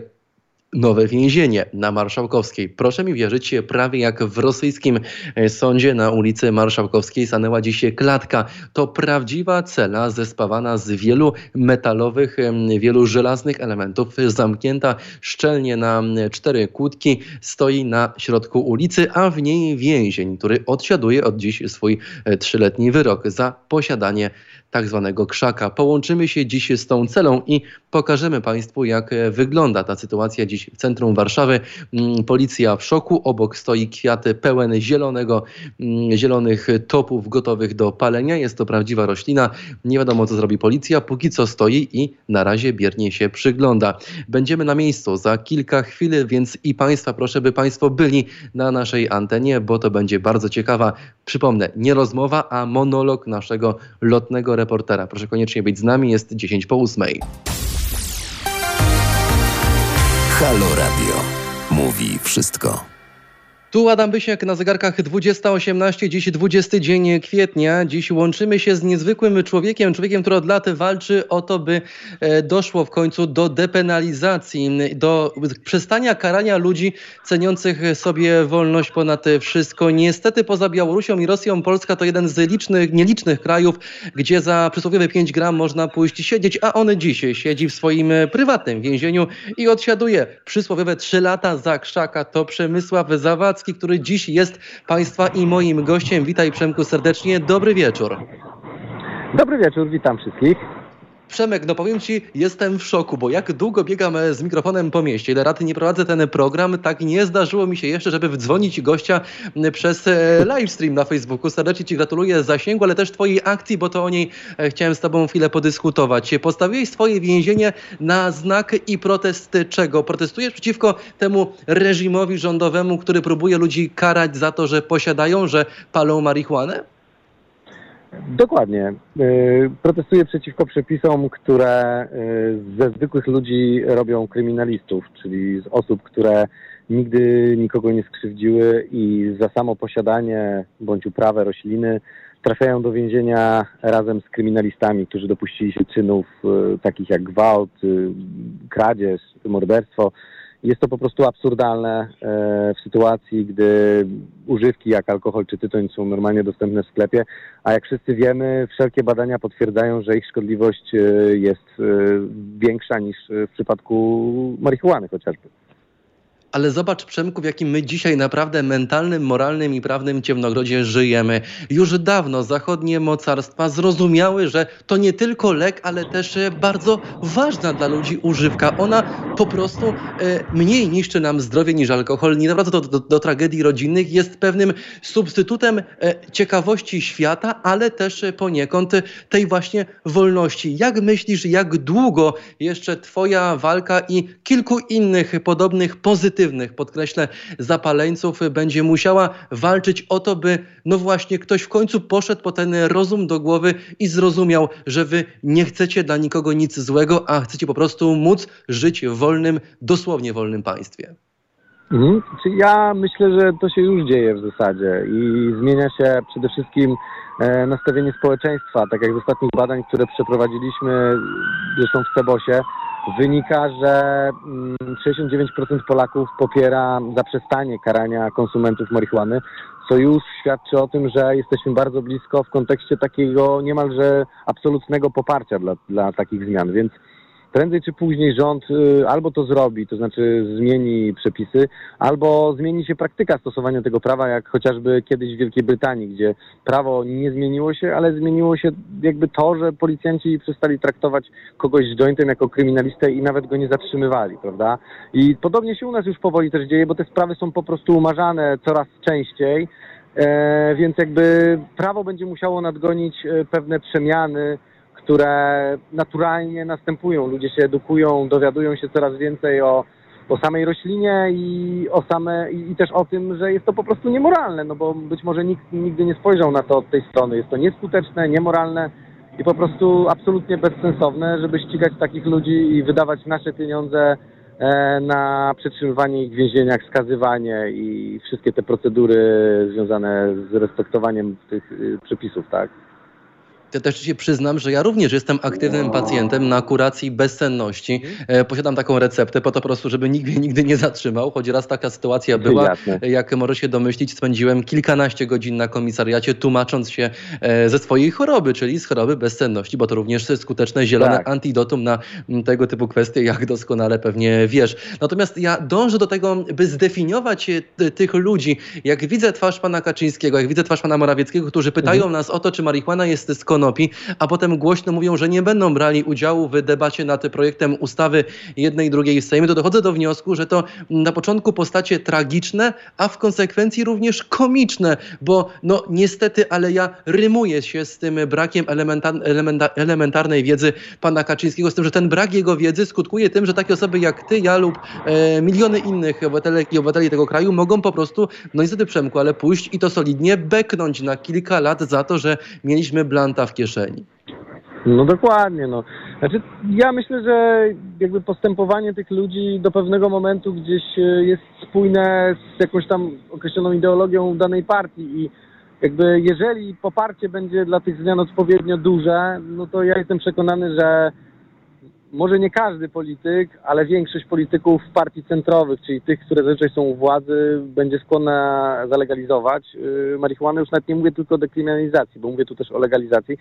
S2: nowe więzienie na Marszałkowskiej. Proszę mi wierzyć, prawie jak w rosyjskim e, sądzie na ulicy Marszałkowskiej stanęła dziś klatka. To prawdziwa cela zespawana z wielu metalowych, wielu żelaznych elementów, zamknięta szczelnie na cztery kłódki, stoi na środku ulicy, a w niej więzień, który odsiaduje od dziś swój e, trzyletni wyrok za posiadanie tak zwanego krzaka. Połączymy się dziś z tą celą i pokażemy Państwu, jak wygląda ta sytuacja dziś w centrum Warszawy. Mm, policja w szoku, obok stoi kwiaty pełen zielonego, mm, zielonych topów gotowych do palenia. Jest to prawdziwa roślina. Nie wiadomo, co zrobi policja. Póki co stoi i na razie biernie się przygląda. Będziemy na miejscu za kilka chwil, więc i Państwa proszę, by Państwo byli na naszej antenie, bo to będzie bardzo ciekawa, przypomnę, nie rozmowa, a monolog naszego lotnego reportera. Proszę koniecznie być z nami, jest 10 po 8.
S1: Halo Radio. Mówi wszystko.
S2: Tu Adam Bysiak na zegarkach 20.18, dziś 20 dzień kwietnia. Dziś łączymy się z niezwykłym człowiekiem, człowiekiem, który od lat walczy o to, by e, doszło w końcu do depenalizacji, do przestania karania ludzi ceniących sobie wolność ponad wszystko. Niestety poza Białorusią i Rosją Polska to jeden z licznych, nielicznych krajów, gdzie za przysłowiowe 5 gram można pójść siedzieć, a on dziś siedzi w swoim prywatnym więzieniu i odsiaduje przysłowiowe 3 lata za krzaka. To Przemysław Zawad który dziś jest Państwa i moim gościem. Witaj Przemku serdecznie, dobry wieczór.
S4: Dobry wieczór, witam wszystkich.
S2: Przemek, no powiem Ci, jestem w szoku, bo jak długo biegam e, z mikrofonem po mieście, ile raty nie prowadzę ten program, tak nie zdarzyło mi się jeszcze, żeby wdzwonić gościa przez e, livestream na Facebooku. Serdecznie Ci gratuluję zasięgu, ale też Twojej akcji, bo to o niej e, chciałem z Tobą chwilę podyskutować. Postawiłeś swoje więzienie na znak i protest czego? Protestujesz przeciwko temu reżimowi rządowemu, który próbuje ludzi karać za to, że posiadają, że palą marihuanę?
S4: Dokładnie. Y, protestuję przeciwko przepisom, które y, ze zwykłych ludzi robią kryminalistów, czyli z osób, które nigdy nikogo nie skrzywdziły i za samo posiadanie bądź uprawę rośliny trafiają do więzienia razem z kryminalistami, którzy dopuścili się czynów y, takich jak gwałt, kradzież, morderstwo. Jest to po prostu absurdalne e, w sytuacji, gdy używki jak alkohol czy tytoń są normalnie dostępne w sklepie, a jak wszyscy wiemy, wszelkie badania potwierdzają, że ich szkodliwość e, jest e, większa niż w przypadku marihuany chociażby.
S2: Ale zobacz, Przemku, w jakim my dzisiaj naprawdę mentalnym, moralnym i prawnym ciemnogrodzie żyjemy. Już dawno zachodnie mocarstwa zrozumiały, że to nie tylko lek, ale też e, bardzo ważna dla ludzi używka. Ona po prostu e, mniej niszczy nam zdrowie niż alkohol, nie nawraca do, do, do tragedii rodzinnych, jest pewnym substytutem e, ciekawości świata, ale też poniekąd tej właśnie wolności. Jak myślisz, jak długo jeszcze Twoja walka i kilku innych podobnych pozytywnych pozytywnych, podkreślę, zapaleńców będzie musiała walczyć o to, by no właśnie ktoś w końcu poszedł po ten rozum do głowy i zrozumiał, że wy nie chcecie dla nikogo nic złego, a chcecie po prostu móc żyć w wolnym, dosłownie wolnym państwie.
S4: Mhm. Ja myślę, że to się już dzieje w zasadzie i zmienia się przede wszystkim e, nastawienie społeczeństwa. Tak jak z ostatnich badań, które przeprowadziliśmy zresztą w Cebosie, wynika, że 69% mm, Polaków popiera zaprzestanie karania konsumentów marihuany, co już świadczy o tym, że jesteśmy bardzo blisko w kontekście takiego niemalże absolutnego poparcia dla, dla takich zmian. Więc prędzej czy później rząd y, albo to zrobi, to znaczy zmieni przepisy, albo zmieni się praktyka stosowania tego prawa, jak chociażby kiedyś w Wielkiej Brytanii, gdzie prawo nie zmieniło się, ale zmieniło się jakby to, że policjanci przestali traktować kogoś z jointem jako kryminalistę i nawet go nie zatrzymywali, prawda? I podobnie się u nas już powoli też dzieje, bo te sprawy są po prostu umarzane coraz częściej, e, więc jakby prawo będzie musiało nadgonić e, pewne przemiany, które naturalnie następują. Ludzie się edukują, dowiadują się coraz więcej o, o samej roślinie i, o same, i, i też o tym, że jest to po prostu niemoralne, no bo być może nikt nigdy nie spojrzał na to od tej strony. Jest to nieskuteczne, niemoralne i po prostu absolutnie bezsensowne, żeby ścigać takich ludzi i wydawać nasze pieniądze e, na przetrzymywanie ich w więzieniach, skazywanie i wszystkie te procedury związane z respektowaniem tych y, przepisów, tak?
S2: Ja też się przyznam, że ja również jestem aktywnym pacjentem na kuracji bezsenności. Mhm. E, posiadam taką receptę po to po prostu, żeby nikt mnie nigdy nie zatrzymał, choć raz taka sytuacja była. Jak może się domyślić, spędziłem kilkanaście godzin na komisariacie tłumacząc się e, ze swojej choroby, czyli z choroby bezsenności, bo to również skuteczne zielone tak. antidotum na tego typu kwestie, jak doskonale pewnie wiesz. Natomiast ja dążę do tego, by zdefiniować e, tych ludzi. Jak widzę twarz pana Kaczyńskiego, jak widzę twarz pana Morawieckiego, którzy pytają mhm. nas o to, czy marihuana jest skąd konopi, a potem głośno mówią, że nie będą brali udziału w debacie nad projektem ustawy jednej i drugiej w Sejmie, to dochodzę do wniosku, że to na początku postacie tragiczne, a w konsekwencji również komiczne, bo no niestety, ale ja rymuję się z tym brakiem elementa elementarnej wiedzy pana Kaczyńskiego, z tym, że ten brak jego wiedzy skutkuje tym, że takie osoby jak ty, ja lub e, miliony innych obywatelek i obywateli tego kraju mogą po prostu, no niestety Przemku, ale pójść i to solidnie beknąć na kilka lat za to, że mieliśmy blanta w kieszeni.
S4: No dokładnie, no. Znaczy, ja myślę, że jakby postępowanie tych ludzi do pewnego momentu gdzieś e, jest spójne z jakąś tam określoną ideologią danej partii i jakby jeżeli poparcie będzie dla tych zmian odpowiednio duże, no to ja jestem przekonany, że może nie każdy polityk, ale większość polityków partii centrowych, czyli tych, które zazwyczaj są u władzy, będzie skłonna zalegalizować yy, marihuanę. Już nawet nie mówię tylko o dekryminalizacji, bo mówię tu też o legalizacji.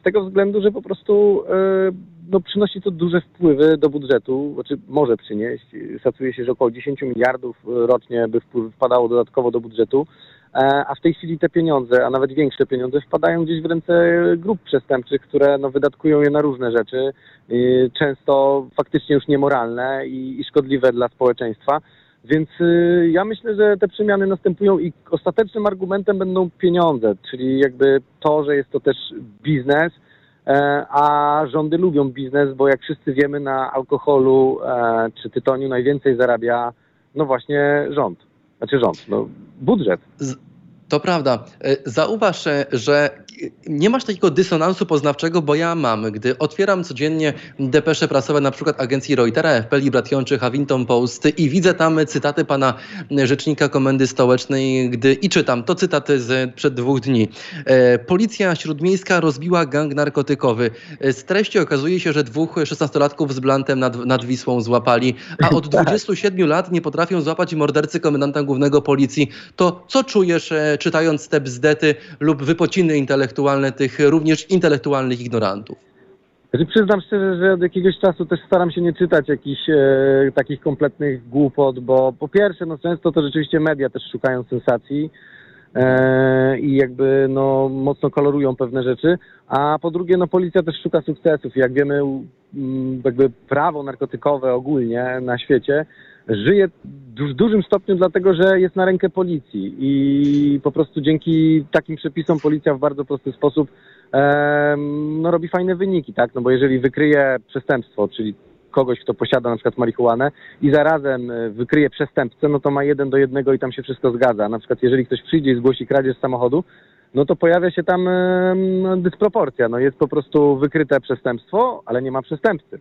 S4: Z tego względu, że po prostu yy, no, przynosi to duże wpływy do budżetu, znaczy może przynieść. Szacuje się, że około 10 miliardów rocznie by wpadało dodatkowo do budżetu. E, a w tej chwili te pieniądze, a nawet większe pieniądze wpadają gdzieś w ręce grup przestępczych, które no, wydatkują je na różne rzeczy, często faktycznie już niemoralne i, i szkodliwe dla społeczeństwa. Więc y, ja myślę, że te przemiany następują i ostatecznym argumentem będą pieniądze, czyli jakby to, że jest to też biznes, e, a rządy lubią biznes, bo jak wszyscy wiemy, na alkoholu e, czy tytoniu najwięcej zarabia no właśnie rząd. Znaczy rząd, no budżet.
S2: To prawda. E, zauważ, że nie masz takiego dysonansu poznawczego, bo ja mam. Gdy otwieram codziennie depesze prasowe na przykład agencji Reutera, FP, Libration czy Huffington Post i widzę tam cytaty pana rzecznika Komendy Stołecznej, gdy i czytam, to cytaty z przed dwóch dni. E, Policja śródmiejska rozbiła gang narkotykowy. E, z treści okazuje się, że dwóch szesnastolatków z blantem nad, nad Wisłą złapali, a od [LAUGHS] 27 lat nie potrafią złapać mordercy komendanta głównego policji. To co czujesz czytając te bzdety lub wypociny intelektualne tych również intelektualnych ignorantów?
S4: Znaczy, przyznam szczerze, że od jakiegoś czasu też staram się nie czytać jakichś e, takich kompletnych głupot, bo po pierwsze, no często to rzeczywiście media też szukają sensacji e, i jakby no mocno kolorują pewne rzeczy, a po drugie, no policja też szuka sukcesów. Jak wiemy, jakby prawo narkotykowe ogólnie na świecie żyje w dużym stopniu dlatego, że jest na rękę policji i po prostu dzięki takim przepisom policja w bardzo prosty sposób no, robi fajne wyniki, tak? No bo jeżeli wykryje przestępstwo, czyli kogoś, kto posiada na przykład marihuanę i zarazem e, wykryje przestępcę, no to ma jeden do jednego i tam się wszystko zgadza. Na przykład jeżeli ktoś przyjdzie i zgłosi kradzież samochodu, no to pojawia się tam no, dysproporcja. No jest po prostu wykryte przestępstwo, ale nie ma przestępcy.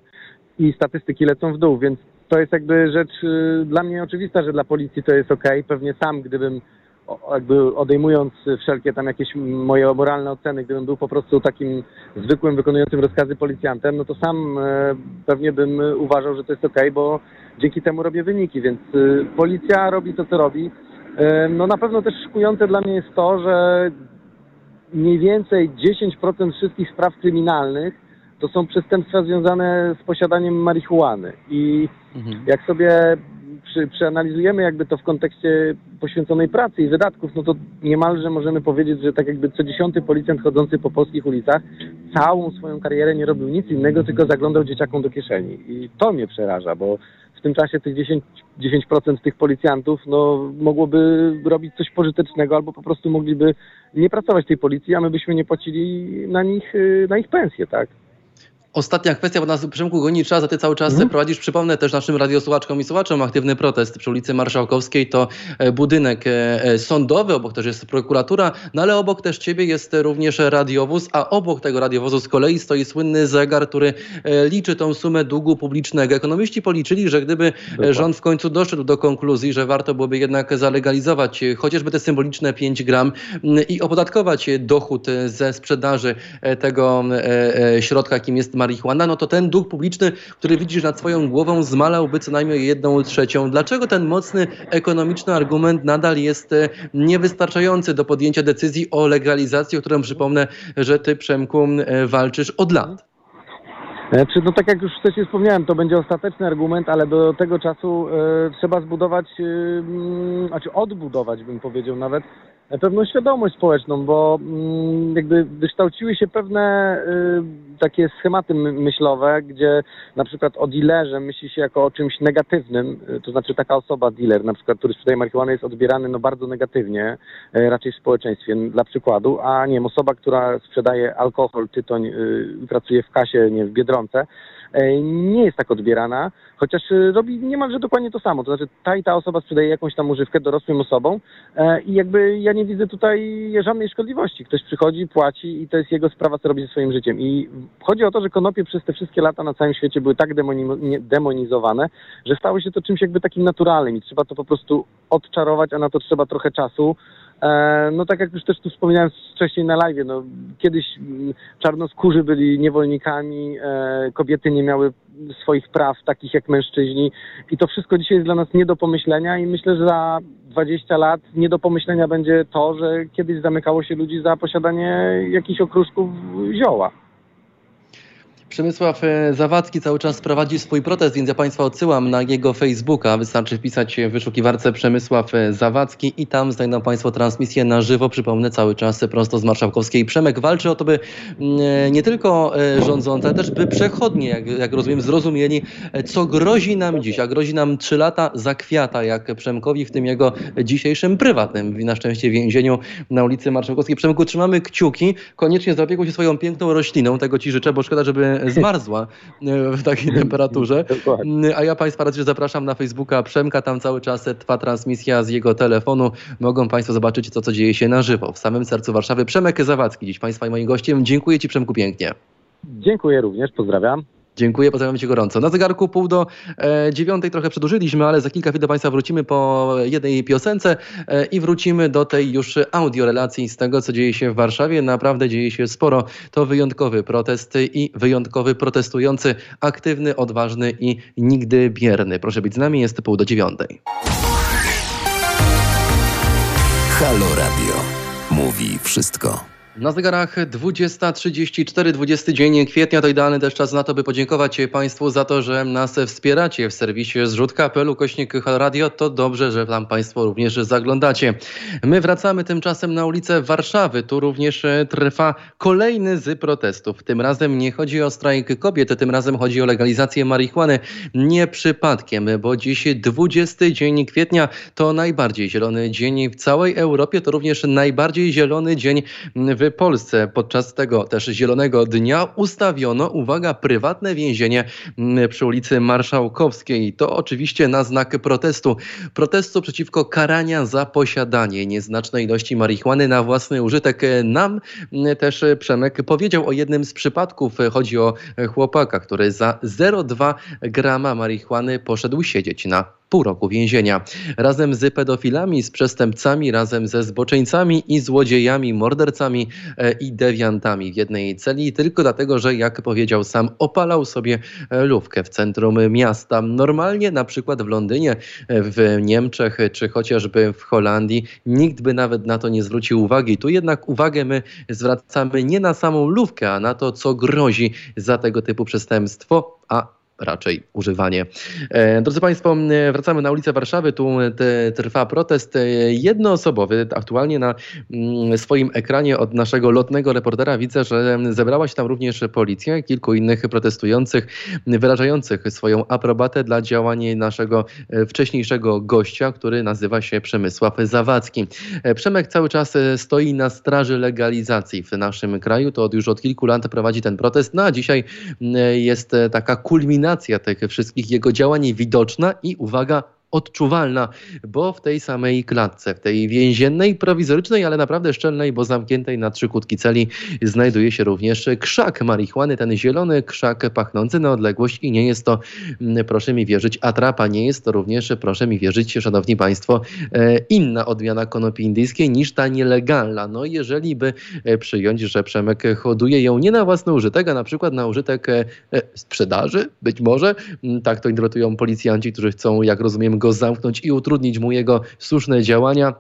S4: I statystyki lecą w dół, więc to jest jakby rzecz y, dla mnie oczywista, że dla policji to jest ok. Pewnie sam, gdybym jakby odejmując wszelkie tam jakieś moje moralne oceny, gdybym był po prostu takim zwykłym, wykonującym rozkazy policjantem, no to sam e, pewnie bym uważał, że to jest ok, bo dzięki temu robię wyniki, więc y, policja robi to, co robi. E, no na pewno też szykujące dla mnie jest to, że mniej więcej 10% wszystkich spraw kryminalnych to są przestępstwa związane z posiadaniem marihuany. I mhm. jak sobie przy, przeanalizujemy jakby to w kontekście poświęconej pracy i wydatków, no to niemalże możemy powiedzieć, że tak jakby co dziesiąty policjant chodzący po polskich ulicach całą swoją karierę nie robił nic innego, tylko zaglądał dzieciakom do kieszeni. I to mnie przeraża, bo w tym czasie tych 10%, 10 tych policjantów no, mogłoby robić coś pożytecznego albo po prostu mogliby nie pracować tej policji, a my byśmy nie płacili na nich, y, na ich pensje, tak?
S2: Ostatnia kwestia, bo nas Przemku goni czas, a ty cały czas mm. prowadzisz, przypomnę też naszym radiosłuchaczkom i słuchaczom, aktywny protest przy ulicy Marszałkowskiej to e, budynek e, e, sądowy, obok też jest prokuratura, no ale obok też ciebie jest również radiowóz, a obok tego radiowozu z kolei stoi słynny zegar, który liczy tą sumę długu publicznego. Ekonomiści policzyli, że gdyby Dokładnie. rząd w końcu doszedł do konkluzji, że warto byłoby jednak zalegalizować chociażby te symboliczne 5 gram i opodatkować dochód ze sprzedaży tego środka, jakim jest marihuana, no to ten dług publiczny, który widzisz nad swoją głową, zmalałby co najmniej jedną trzecią. Dlaczego ten mocny ekonomiczny argument nadal jest e, niewystarczający do podjęcia decyzji o legalizacji, o którą przypomnę, że ty, Przemku, e, walczysz od lat?
S4: Czy, no tak jak już wcześniej wspomniałem, to będzie ostateczny argument, ale do tego czasu e, trzeba zbudować, e, znaczy odbudować bym powiedział nawet, pewną świadomość społeczną, bo mm, jakby wykształciły się pewne y, takie schematy myślowe, gdzie na przykład o dealerze myśli się jako o czymś negatywnym, y, to znaczy taka osoba, dealer na przykład, który sprzedaje marihuanę jest odbierany no bardzo negatywnie, y, raczej w społeczeństwie, dla przykładu, a nie osoba, która sprzedaje alkohol, tytoń, pracuje w kasie, nie w Biedronce, nie jest tak odbierana, chociaż e, robi niemalże dokładnie to samo. To znaczy ta i ta osoba sprzedaje jakąś tam używkę dorosłym osobom e, i jakby ja nie widzę tutaj żadnej szkodliwości. Ktoś przychodzi, płaci i to jest jego sprawa, co robi ze swoim życiem. I chodzi o to, że konopie przez te wszystkie lata na całym świecie były tak demonizowane, że stało się to czymś jakby takim naturalnym i trzeba to po prostu odczarować, a na to trzeba trochę czasu. E, no tak jak już też tu wspominałem wcześniej na live, no kiedyś mm, czarnoskórzy byli niewolnikami, e, kobiety nie miały swoich praw takich jak mężczyźni i to wszystko dzisiaj jest dla nas nie do pomyślenia i myślę, że za 20 lat nie do pomyślenia będzie to, że kiedyś zamykało się ludzi za posiadanie jakichś okruszków zioła.
S2: Przemysław e, Zawadzki cały czas prowadzi swój protest, więc ja Państwa odsyłam na jego Facebooka. Wystarczy wpisać w wyszukiwarce Przemysław e, Zawadzki i tam znajdą Państwo transmisję na żywo. Przypomnę cały czas prosto z Marszałkowskiej. Przemek walczy o to, by mm, e, nie tylko rządzący, ale też by przechodnie, jak, jak rozumiem, zrozumieli, co grozi nam dziś. A grozi nam trzy lata za kwiata, jak Przemkowi w tym jego dzisiejszym prywatnym, na szczęście więzieniu na ulicy Marszałkowskiej. Przemku, trzymamy kciuki. Koniecznie zaopiekuj się swoją piękną rośliną. Tego Ci życzę, bo szkoda, żeby [LAUGHS] zmarzła e, w takiej temperaturze. [LAUGHS] A ja Państwa raczej zapraszam na Facebooka Przemka, tam cały czas trwa transmisja z jego telefonu. Mogą Państwo zobaczyć to, co dzieje się na żywo w samym sercu Warszawy. Przemek Zawadzki dziś Państwa i moim gościem. Dziękuję Ci Przemku pięknie.
S4: Dziękuję również, pozdrawiam.
S2: Dziękuję, pozdrawiam Cię gorąco. Na zegarku pół do e, dziewiątej trochę przedłużyliśmy, ale za kilka chwil do Państwa wrócimy po jednej piosence e, i wrócimy do tej już audio relacji z tego, co dzieje się w Warszawie. Naprawdę dzieje się sporo. To wyjątkowy protest i wyjątkowy protestujący, aktywny, odważny i nigdy bierny. Proszę być z nami, jest pół do dziewiątej.
S1: Halo Radio. Mówi wszystko.
S2: Na zegarach 20.34, 20 dzień kwietnia to idealny też czas na to, by podziękować Państwu za to, że nas wspieracie w serwisie zrzut.pl kośnik Radio. To dobrze, że tam Państwo również zaglądacie. My wracamy tymczasem na ulicę Warszawy. Tu również trwa kolejny z protestów. Tym razem nie chodzi o strajk kobiet, tym razem chodzi o legalizację marihuany. Nie przypadkiem, bo dziś 20 dzień kwietnia to najbardziej zielony dzień w całej Europie. To również najbardziej zielony dzień w Polsce. Podczas tego też Zielonego Dnia ustawiono, uwaga, prywatne więzienie mm, przy ulicy Marszałkowskiej. To oczywiście na znak protestu. Protestu przeciwko karania za posiadanie nieznacznej ilości marihuany na własny użytek. Nam mm, też Przemek powiedział o jednym z przypadków. Chodzi o chłopaka, który za 0,2 grama marihuany poszedł siedzieć na pół roku więzienia. Razem z pedofilami, z przestępcami, razem ze zboczeńcami i złodziejami, mordercami e, i dewiantami w jednej celi, tylko dlatego, że jak powiedział sam, opalał sobie e, lówkę w centrum miasta. Normalnie na przykład w Londynie, e, w Niemczech czy chociażby w Holandii nikt by nawet na to nie zwrócił uwagi. Tu jednak uwagę my zwracamy nie na samą lówkę, a na to, co grozi za tego typu przestępstwo, a raczej używanie. E, drodzy Państwo, wracamy na ulicę Warszawy. Tu trwa protest e, jednoosobowy. Aktualnie na swoim ekranie od naszego lotnego reportera widzę, że zebrała się tam również policja, kilku innych protestujących, wyrażających swoją aprobatę dla działań naszego e, wcześniejszego gościa, który nazywa się Przemysław Zawadzki. Przemek cały czas stoi na straży legalizacji w naszym kraju. To już od kilku lat prowadzi ten protest. No a dzisiaj jest taka kulminacja koordynacja tych wszystkich jego działań widoczna i uwaga, odczuwalna, bo w tej samej klatce, w tej więziennej, prowizorycznej, ale naprawdę szczelnej, bo zamkniętej na trzy kutki celi, znajduje się również krzak marihuany, ten zielony krzak pachnący na odległość i nie jest to, mm, proszę mi wierzyć, atrapa, nie jest to również, proszę mi wierzyć, szanowni państwo, e, inna odmiana konopi indyjskiej niż ta nielegalna. No jeżeli by e, przyjąć, że Przemek hoduje ją nie na własny użytek, a na przykład na użytek e, sprzedaży, być może, mm, tak to interpretują policjanci, którzy chcą, jak rozumiem, go zamknąć i utrudnić mu jego słuszne działania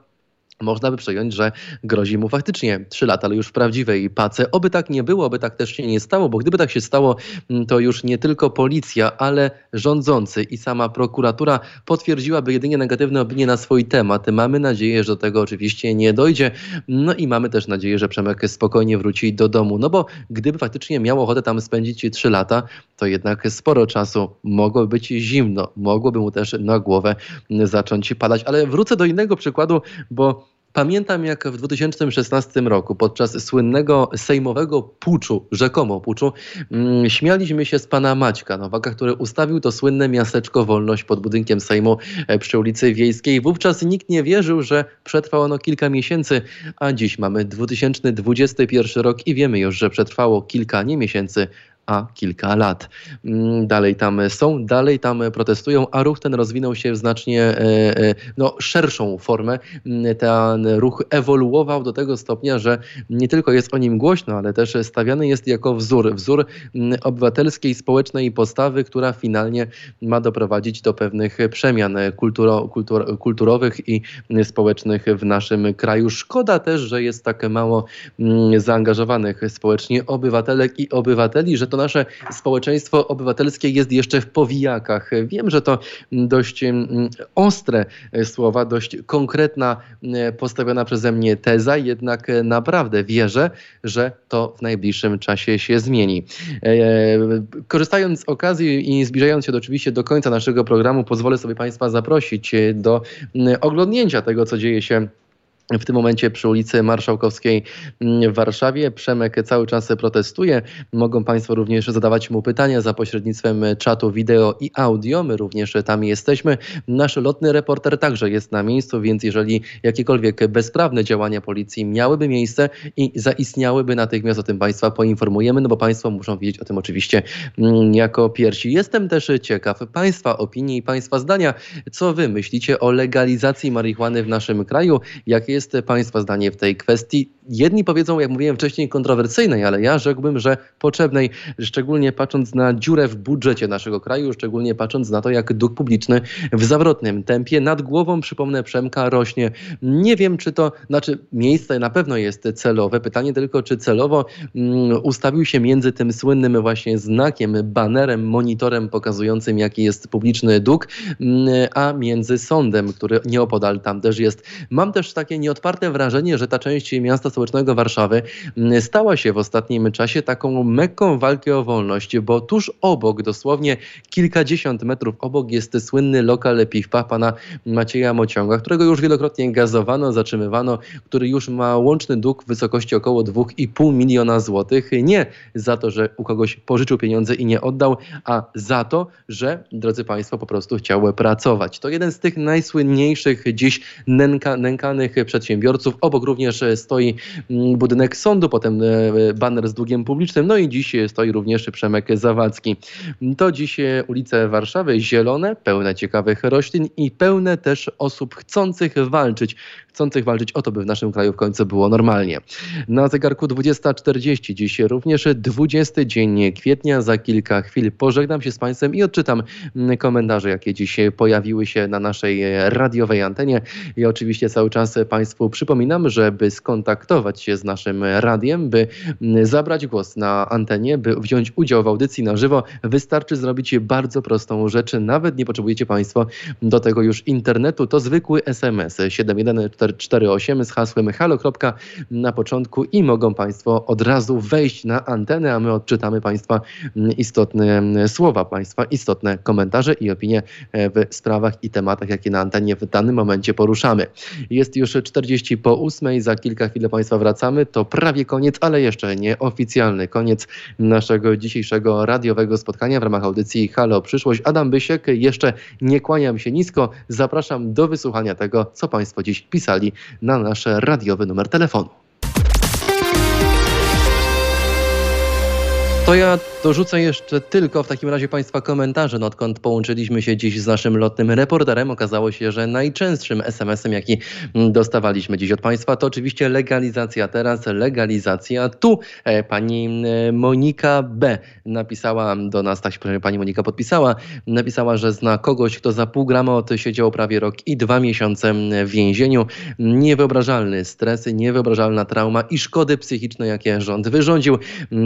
S2: można by przejąć, że grozi mu faktycznie 3 lata, ale już w prawdziwej pace. Oby tak nie było, oby tak też się nie stało, bo gdyby tak się stało, mm, to już nie tylko policja, ale rządzący i sama prokuratura potwierdziłaby jedynie negatywne opinie na swój temat. Mamy nadzieję, że do tego oczywiście nie dojdzie. No i mamy też nadzieję, że Przemek spokojnie wróci do domu. No bo gdyby faktycznie miał ochotę tam spędzić 3 lata, to jednak sporo czasu mogłoby być zimno, mogłoby mu też na głowę zacząć padać. Ale wrócę do innego przykładu, bo Pamiętam, jak w 2016 roku podczas słynnego sejmowego puczu, rzekomo puczu, mm, śmialiśmy się z pana Maćka Nowaka, który ustawił to słynne miasteczko Wolność pod budynkiem Sejmu e, przy ulicy Wiejskiej. Wówczas nikt nie wierzył, że przetrwa ono kilka miesięcy, a dziś mamy 2021 rok i wiemy już, że przetrwało kilka nie miesięcy, a kilka lat. Mm, dalej tam są, dalej tam protestują, a ruch ten rozwinął się w znacznie e, e, no, szerszą formę. Mm, ten ruch ewoluował do tego stopnia, że nie tylko jest o nim głośno, ale też stawiany jest jako wzór, wzór mm, obywatelskiej, społecznej postawy, która finalnie ma doprowadzić do pewnych przemian kulturo, kultur, kulturowych i społecznych w naszym kraju. Szkoda też, że jest tak mało zaangażowanych społecznie obywatelek i obywateli, że to nasze społeczeństwo obywatelskie jest jeszcze w powijakach. Wiem, że to dość mm, ostre słowa, dość konkretna mm, postawiona przeze mnie teza, jednak naprawdę wierzę, że to w najbliższym czasie się zmieni. E, korzystając z okazji i zbliżając się do, oczywiście do końca naszego programu, pozwolę sobie Państwa zaprosić do mm, oglądnięcia tego, co dzieje się w tym momencie przy ulicy Marszałkowskiej w Warszawie. Przemek cały czas protestuje. Mogą Państwo również zadawać mu pytania za pośrednictwem czatu wideo i audio. My również tam jesteśmy. Nasz lotny reporter także jest na miejscu, więc jeżeli jakiekolwiek bezprawne działania policji miałyby miejsce i zaistniałyby, natychmiast o tym Państwa poinformujemy, no bo Państwo muszą wiedzieć o tym oczywiście mm, jako pierwsi. Jestem też ciekaw Państwa opinii i Państwa zdania. Co Wy myślicie o legalizacji marihuany w naszym kraju? Jakie Państwa zdanie w tej kwestii? Jedni powiedzą, jak mówiłem wcześniej, kontrowersyjnej, ale ja rzekłbym, że potrzebnej, szczególnie patrząc na dziurę w budżecie naszego kraju, szczególnie patrząc na to, jak dług publiczny w zawrotnym tempie nad głową, przypomnę, Przemka rośnie. Nie wiem, czy to, znaczy miejsce na pewno jest celowe. Pytanie tylko, czy celowo um, ustawił się między tym słynnym właśnie znakiem, banerem, monitorem pokazującym, jaki jest publiczny dług, um, a między sądem, który nieopodal tam też jest. Mam też takie nie nieodparte wrażenie, że ta część miasta stołecznego Warszawy mm, stała się w ostatnim czasie taką mekką walki o wolność, bo tuż obok, dosłownie kilkadziesiąt metrów obok jest słynny lokal piwpa pana Macieja Mociąga, którego już wielokrotnie gazowano, zatrzymywano, który już ma łączny dług w wysokości około 2,5 miliona złotych. Nie za to, że u kogoś pożyczył pieniądze i nie oddał, a za to, że, drodzy Państwo, po prostu chciał pracować. To jeden z tych najsłynniejszych dziś nęka, nękanych przedsiębiorców. Obok również stoi mm, budynek sądu, potem e, baner z długiem publicznym, no i dziś stoi również Przemek Zawadzki. To dziś ulice Warszawy zielone, pełne ciekawych roślin i pełne też osób chcących walczyć, chcących walczyć o to, by w naszym kraju w końcu było normalnie. Na zegarku 20.40 dziś również 20 dzień kwietnia. Za kilka chwil pożegnam się z Państwem i odczytam komentarze, jakie dziś pojawiły się na naszej radiowej antenie. I oczywiście cały czas Państwu przypominam, żeby skontaktować się z naszym radiem, by zabrać głos na antenie, by wziąć udział w audycji na żywo, wystarczy zrobić bardzo prostą rzecz. Nawet nie potrzebujecie Państwo do tego już internetu. To zwykły SMS 71448 z hasłem halo. na początku i mogą Państwo od razu wejść na antenę, a my odczytamy Państwa istotne słowa, Państwa istotne komentarze i opinie w sprawach i tematach, jakie na antenie w danym momencie poruszamy. Jest już 40 po 8, za kilka chwil do Państwa wracamy. To prawie koniec, ale jeszcze nieoficjalny koniec naszego dzisiejszego radiowego spotkania w ramach audycji Halo Przyszłość. Adam Bysiek, jeszcze nie kłaniam się nisko. Zapraszam do wysłuchania tego, co Państwo dziś pisali na nasz radiowy numer telefonu. To ja dorzucę jeszcze tylko w takim razie Państwa komentarze. No, odkąd połączyliśmy się dziś z naszym lotnym reporterem, okazało się, że najczęstszym SMS-em, jaki dostawaliśmy dziś od Państwa, to oczywiście legalizacja. Teraz legalizacja. Tu e, pani e, Monika B. napisała do nas, tak się pani Monika podpisała, napisała, że zna kogoś, kto za pół grama siedział prawie rok i dwa miesiące w więzieniu. Niewyobrażalny stres, niewyobrażalna trauma i szkody psychiczne, jakie rząd wyrządził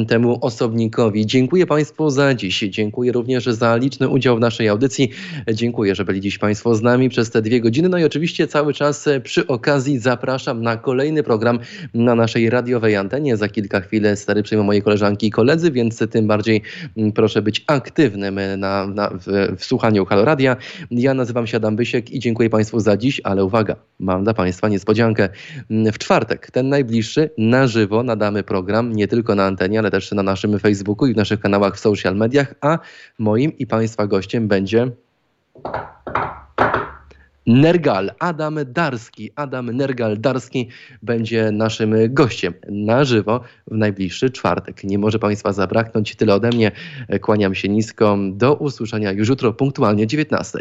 S2: temu osobnikowi Dziękuję Państwu za dziś. Dziękuję również za liczny udział w naszej audycji. Dziękuję, że byli dziś Państwo z nami przez te dwie godziny. No i oczywiście cały czas przy okazji zapraszam na kolejny program na naszej radiowej antenie. Za kilka chwil stary przyjmą moje koleżanki i koledzy, więc tym bardziej proszę być aktywnym na, na w, w słuchaniu Halo Radia. Ja nazywam się Adam Bysiek i dziękuję Państwu za dziś, ale uwaga, mam dla Państwa niespodziankę. W czwartek, ten najbliższy, na żywo nadamy program nie tylko na antenie, ale też na naszym Facebooku i w naszych kanałach w social mediach, a moim i Państwa gościem będzie Nergal, Adam Darski. Adam Nergal Darski będzie naszym gościem na żywo w najbliższy czwartek. Nie może Państwa zabraknąć. Tyle ode mnie. Kłaniam się nisko. Do usłyszenia już jutro punktualnie 19.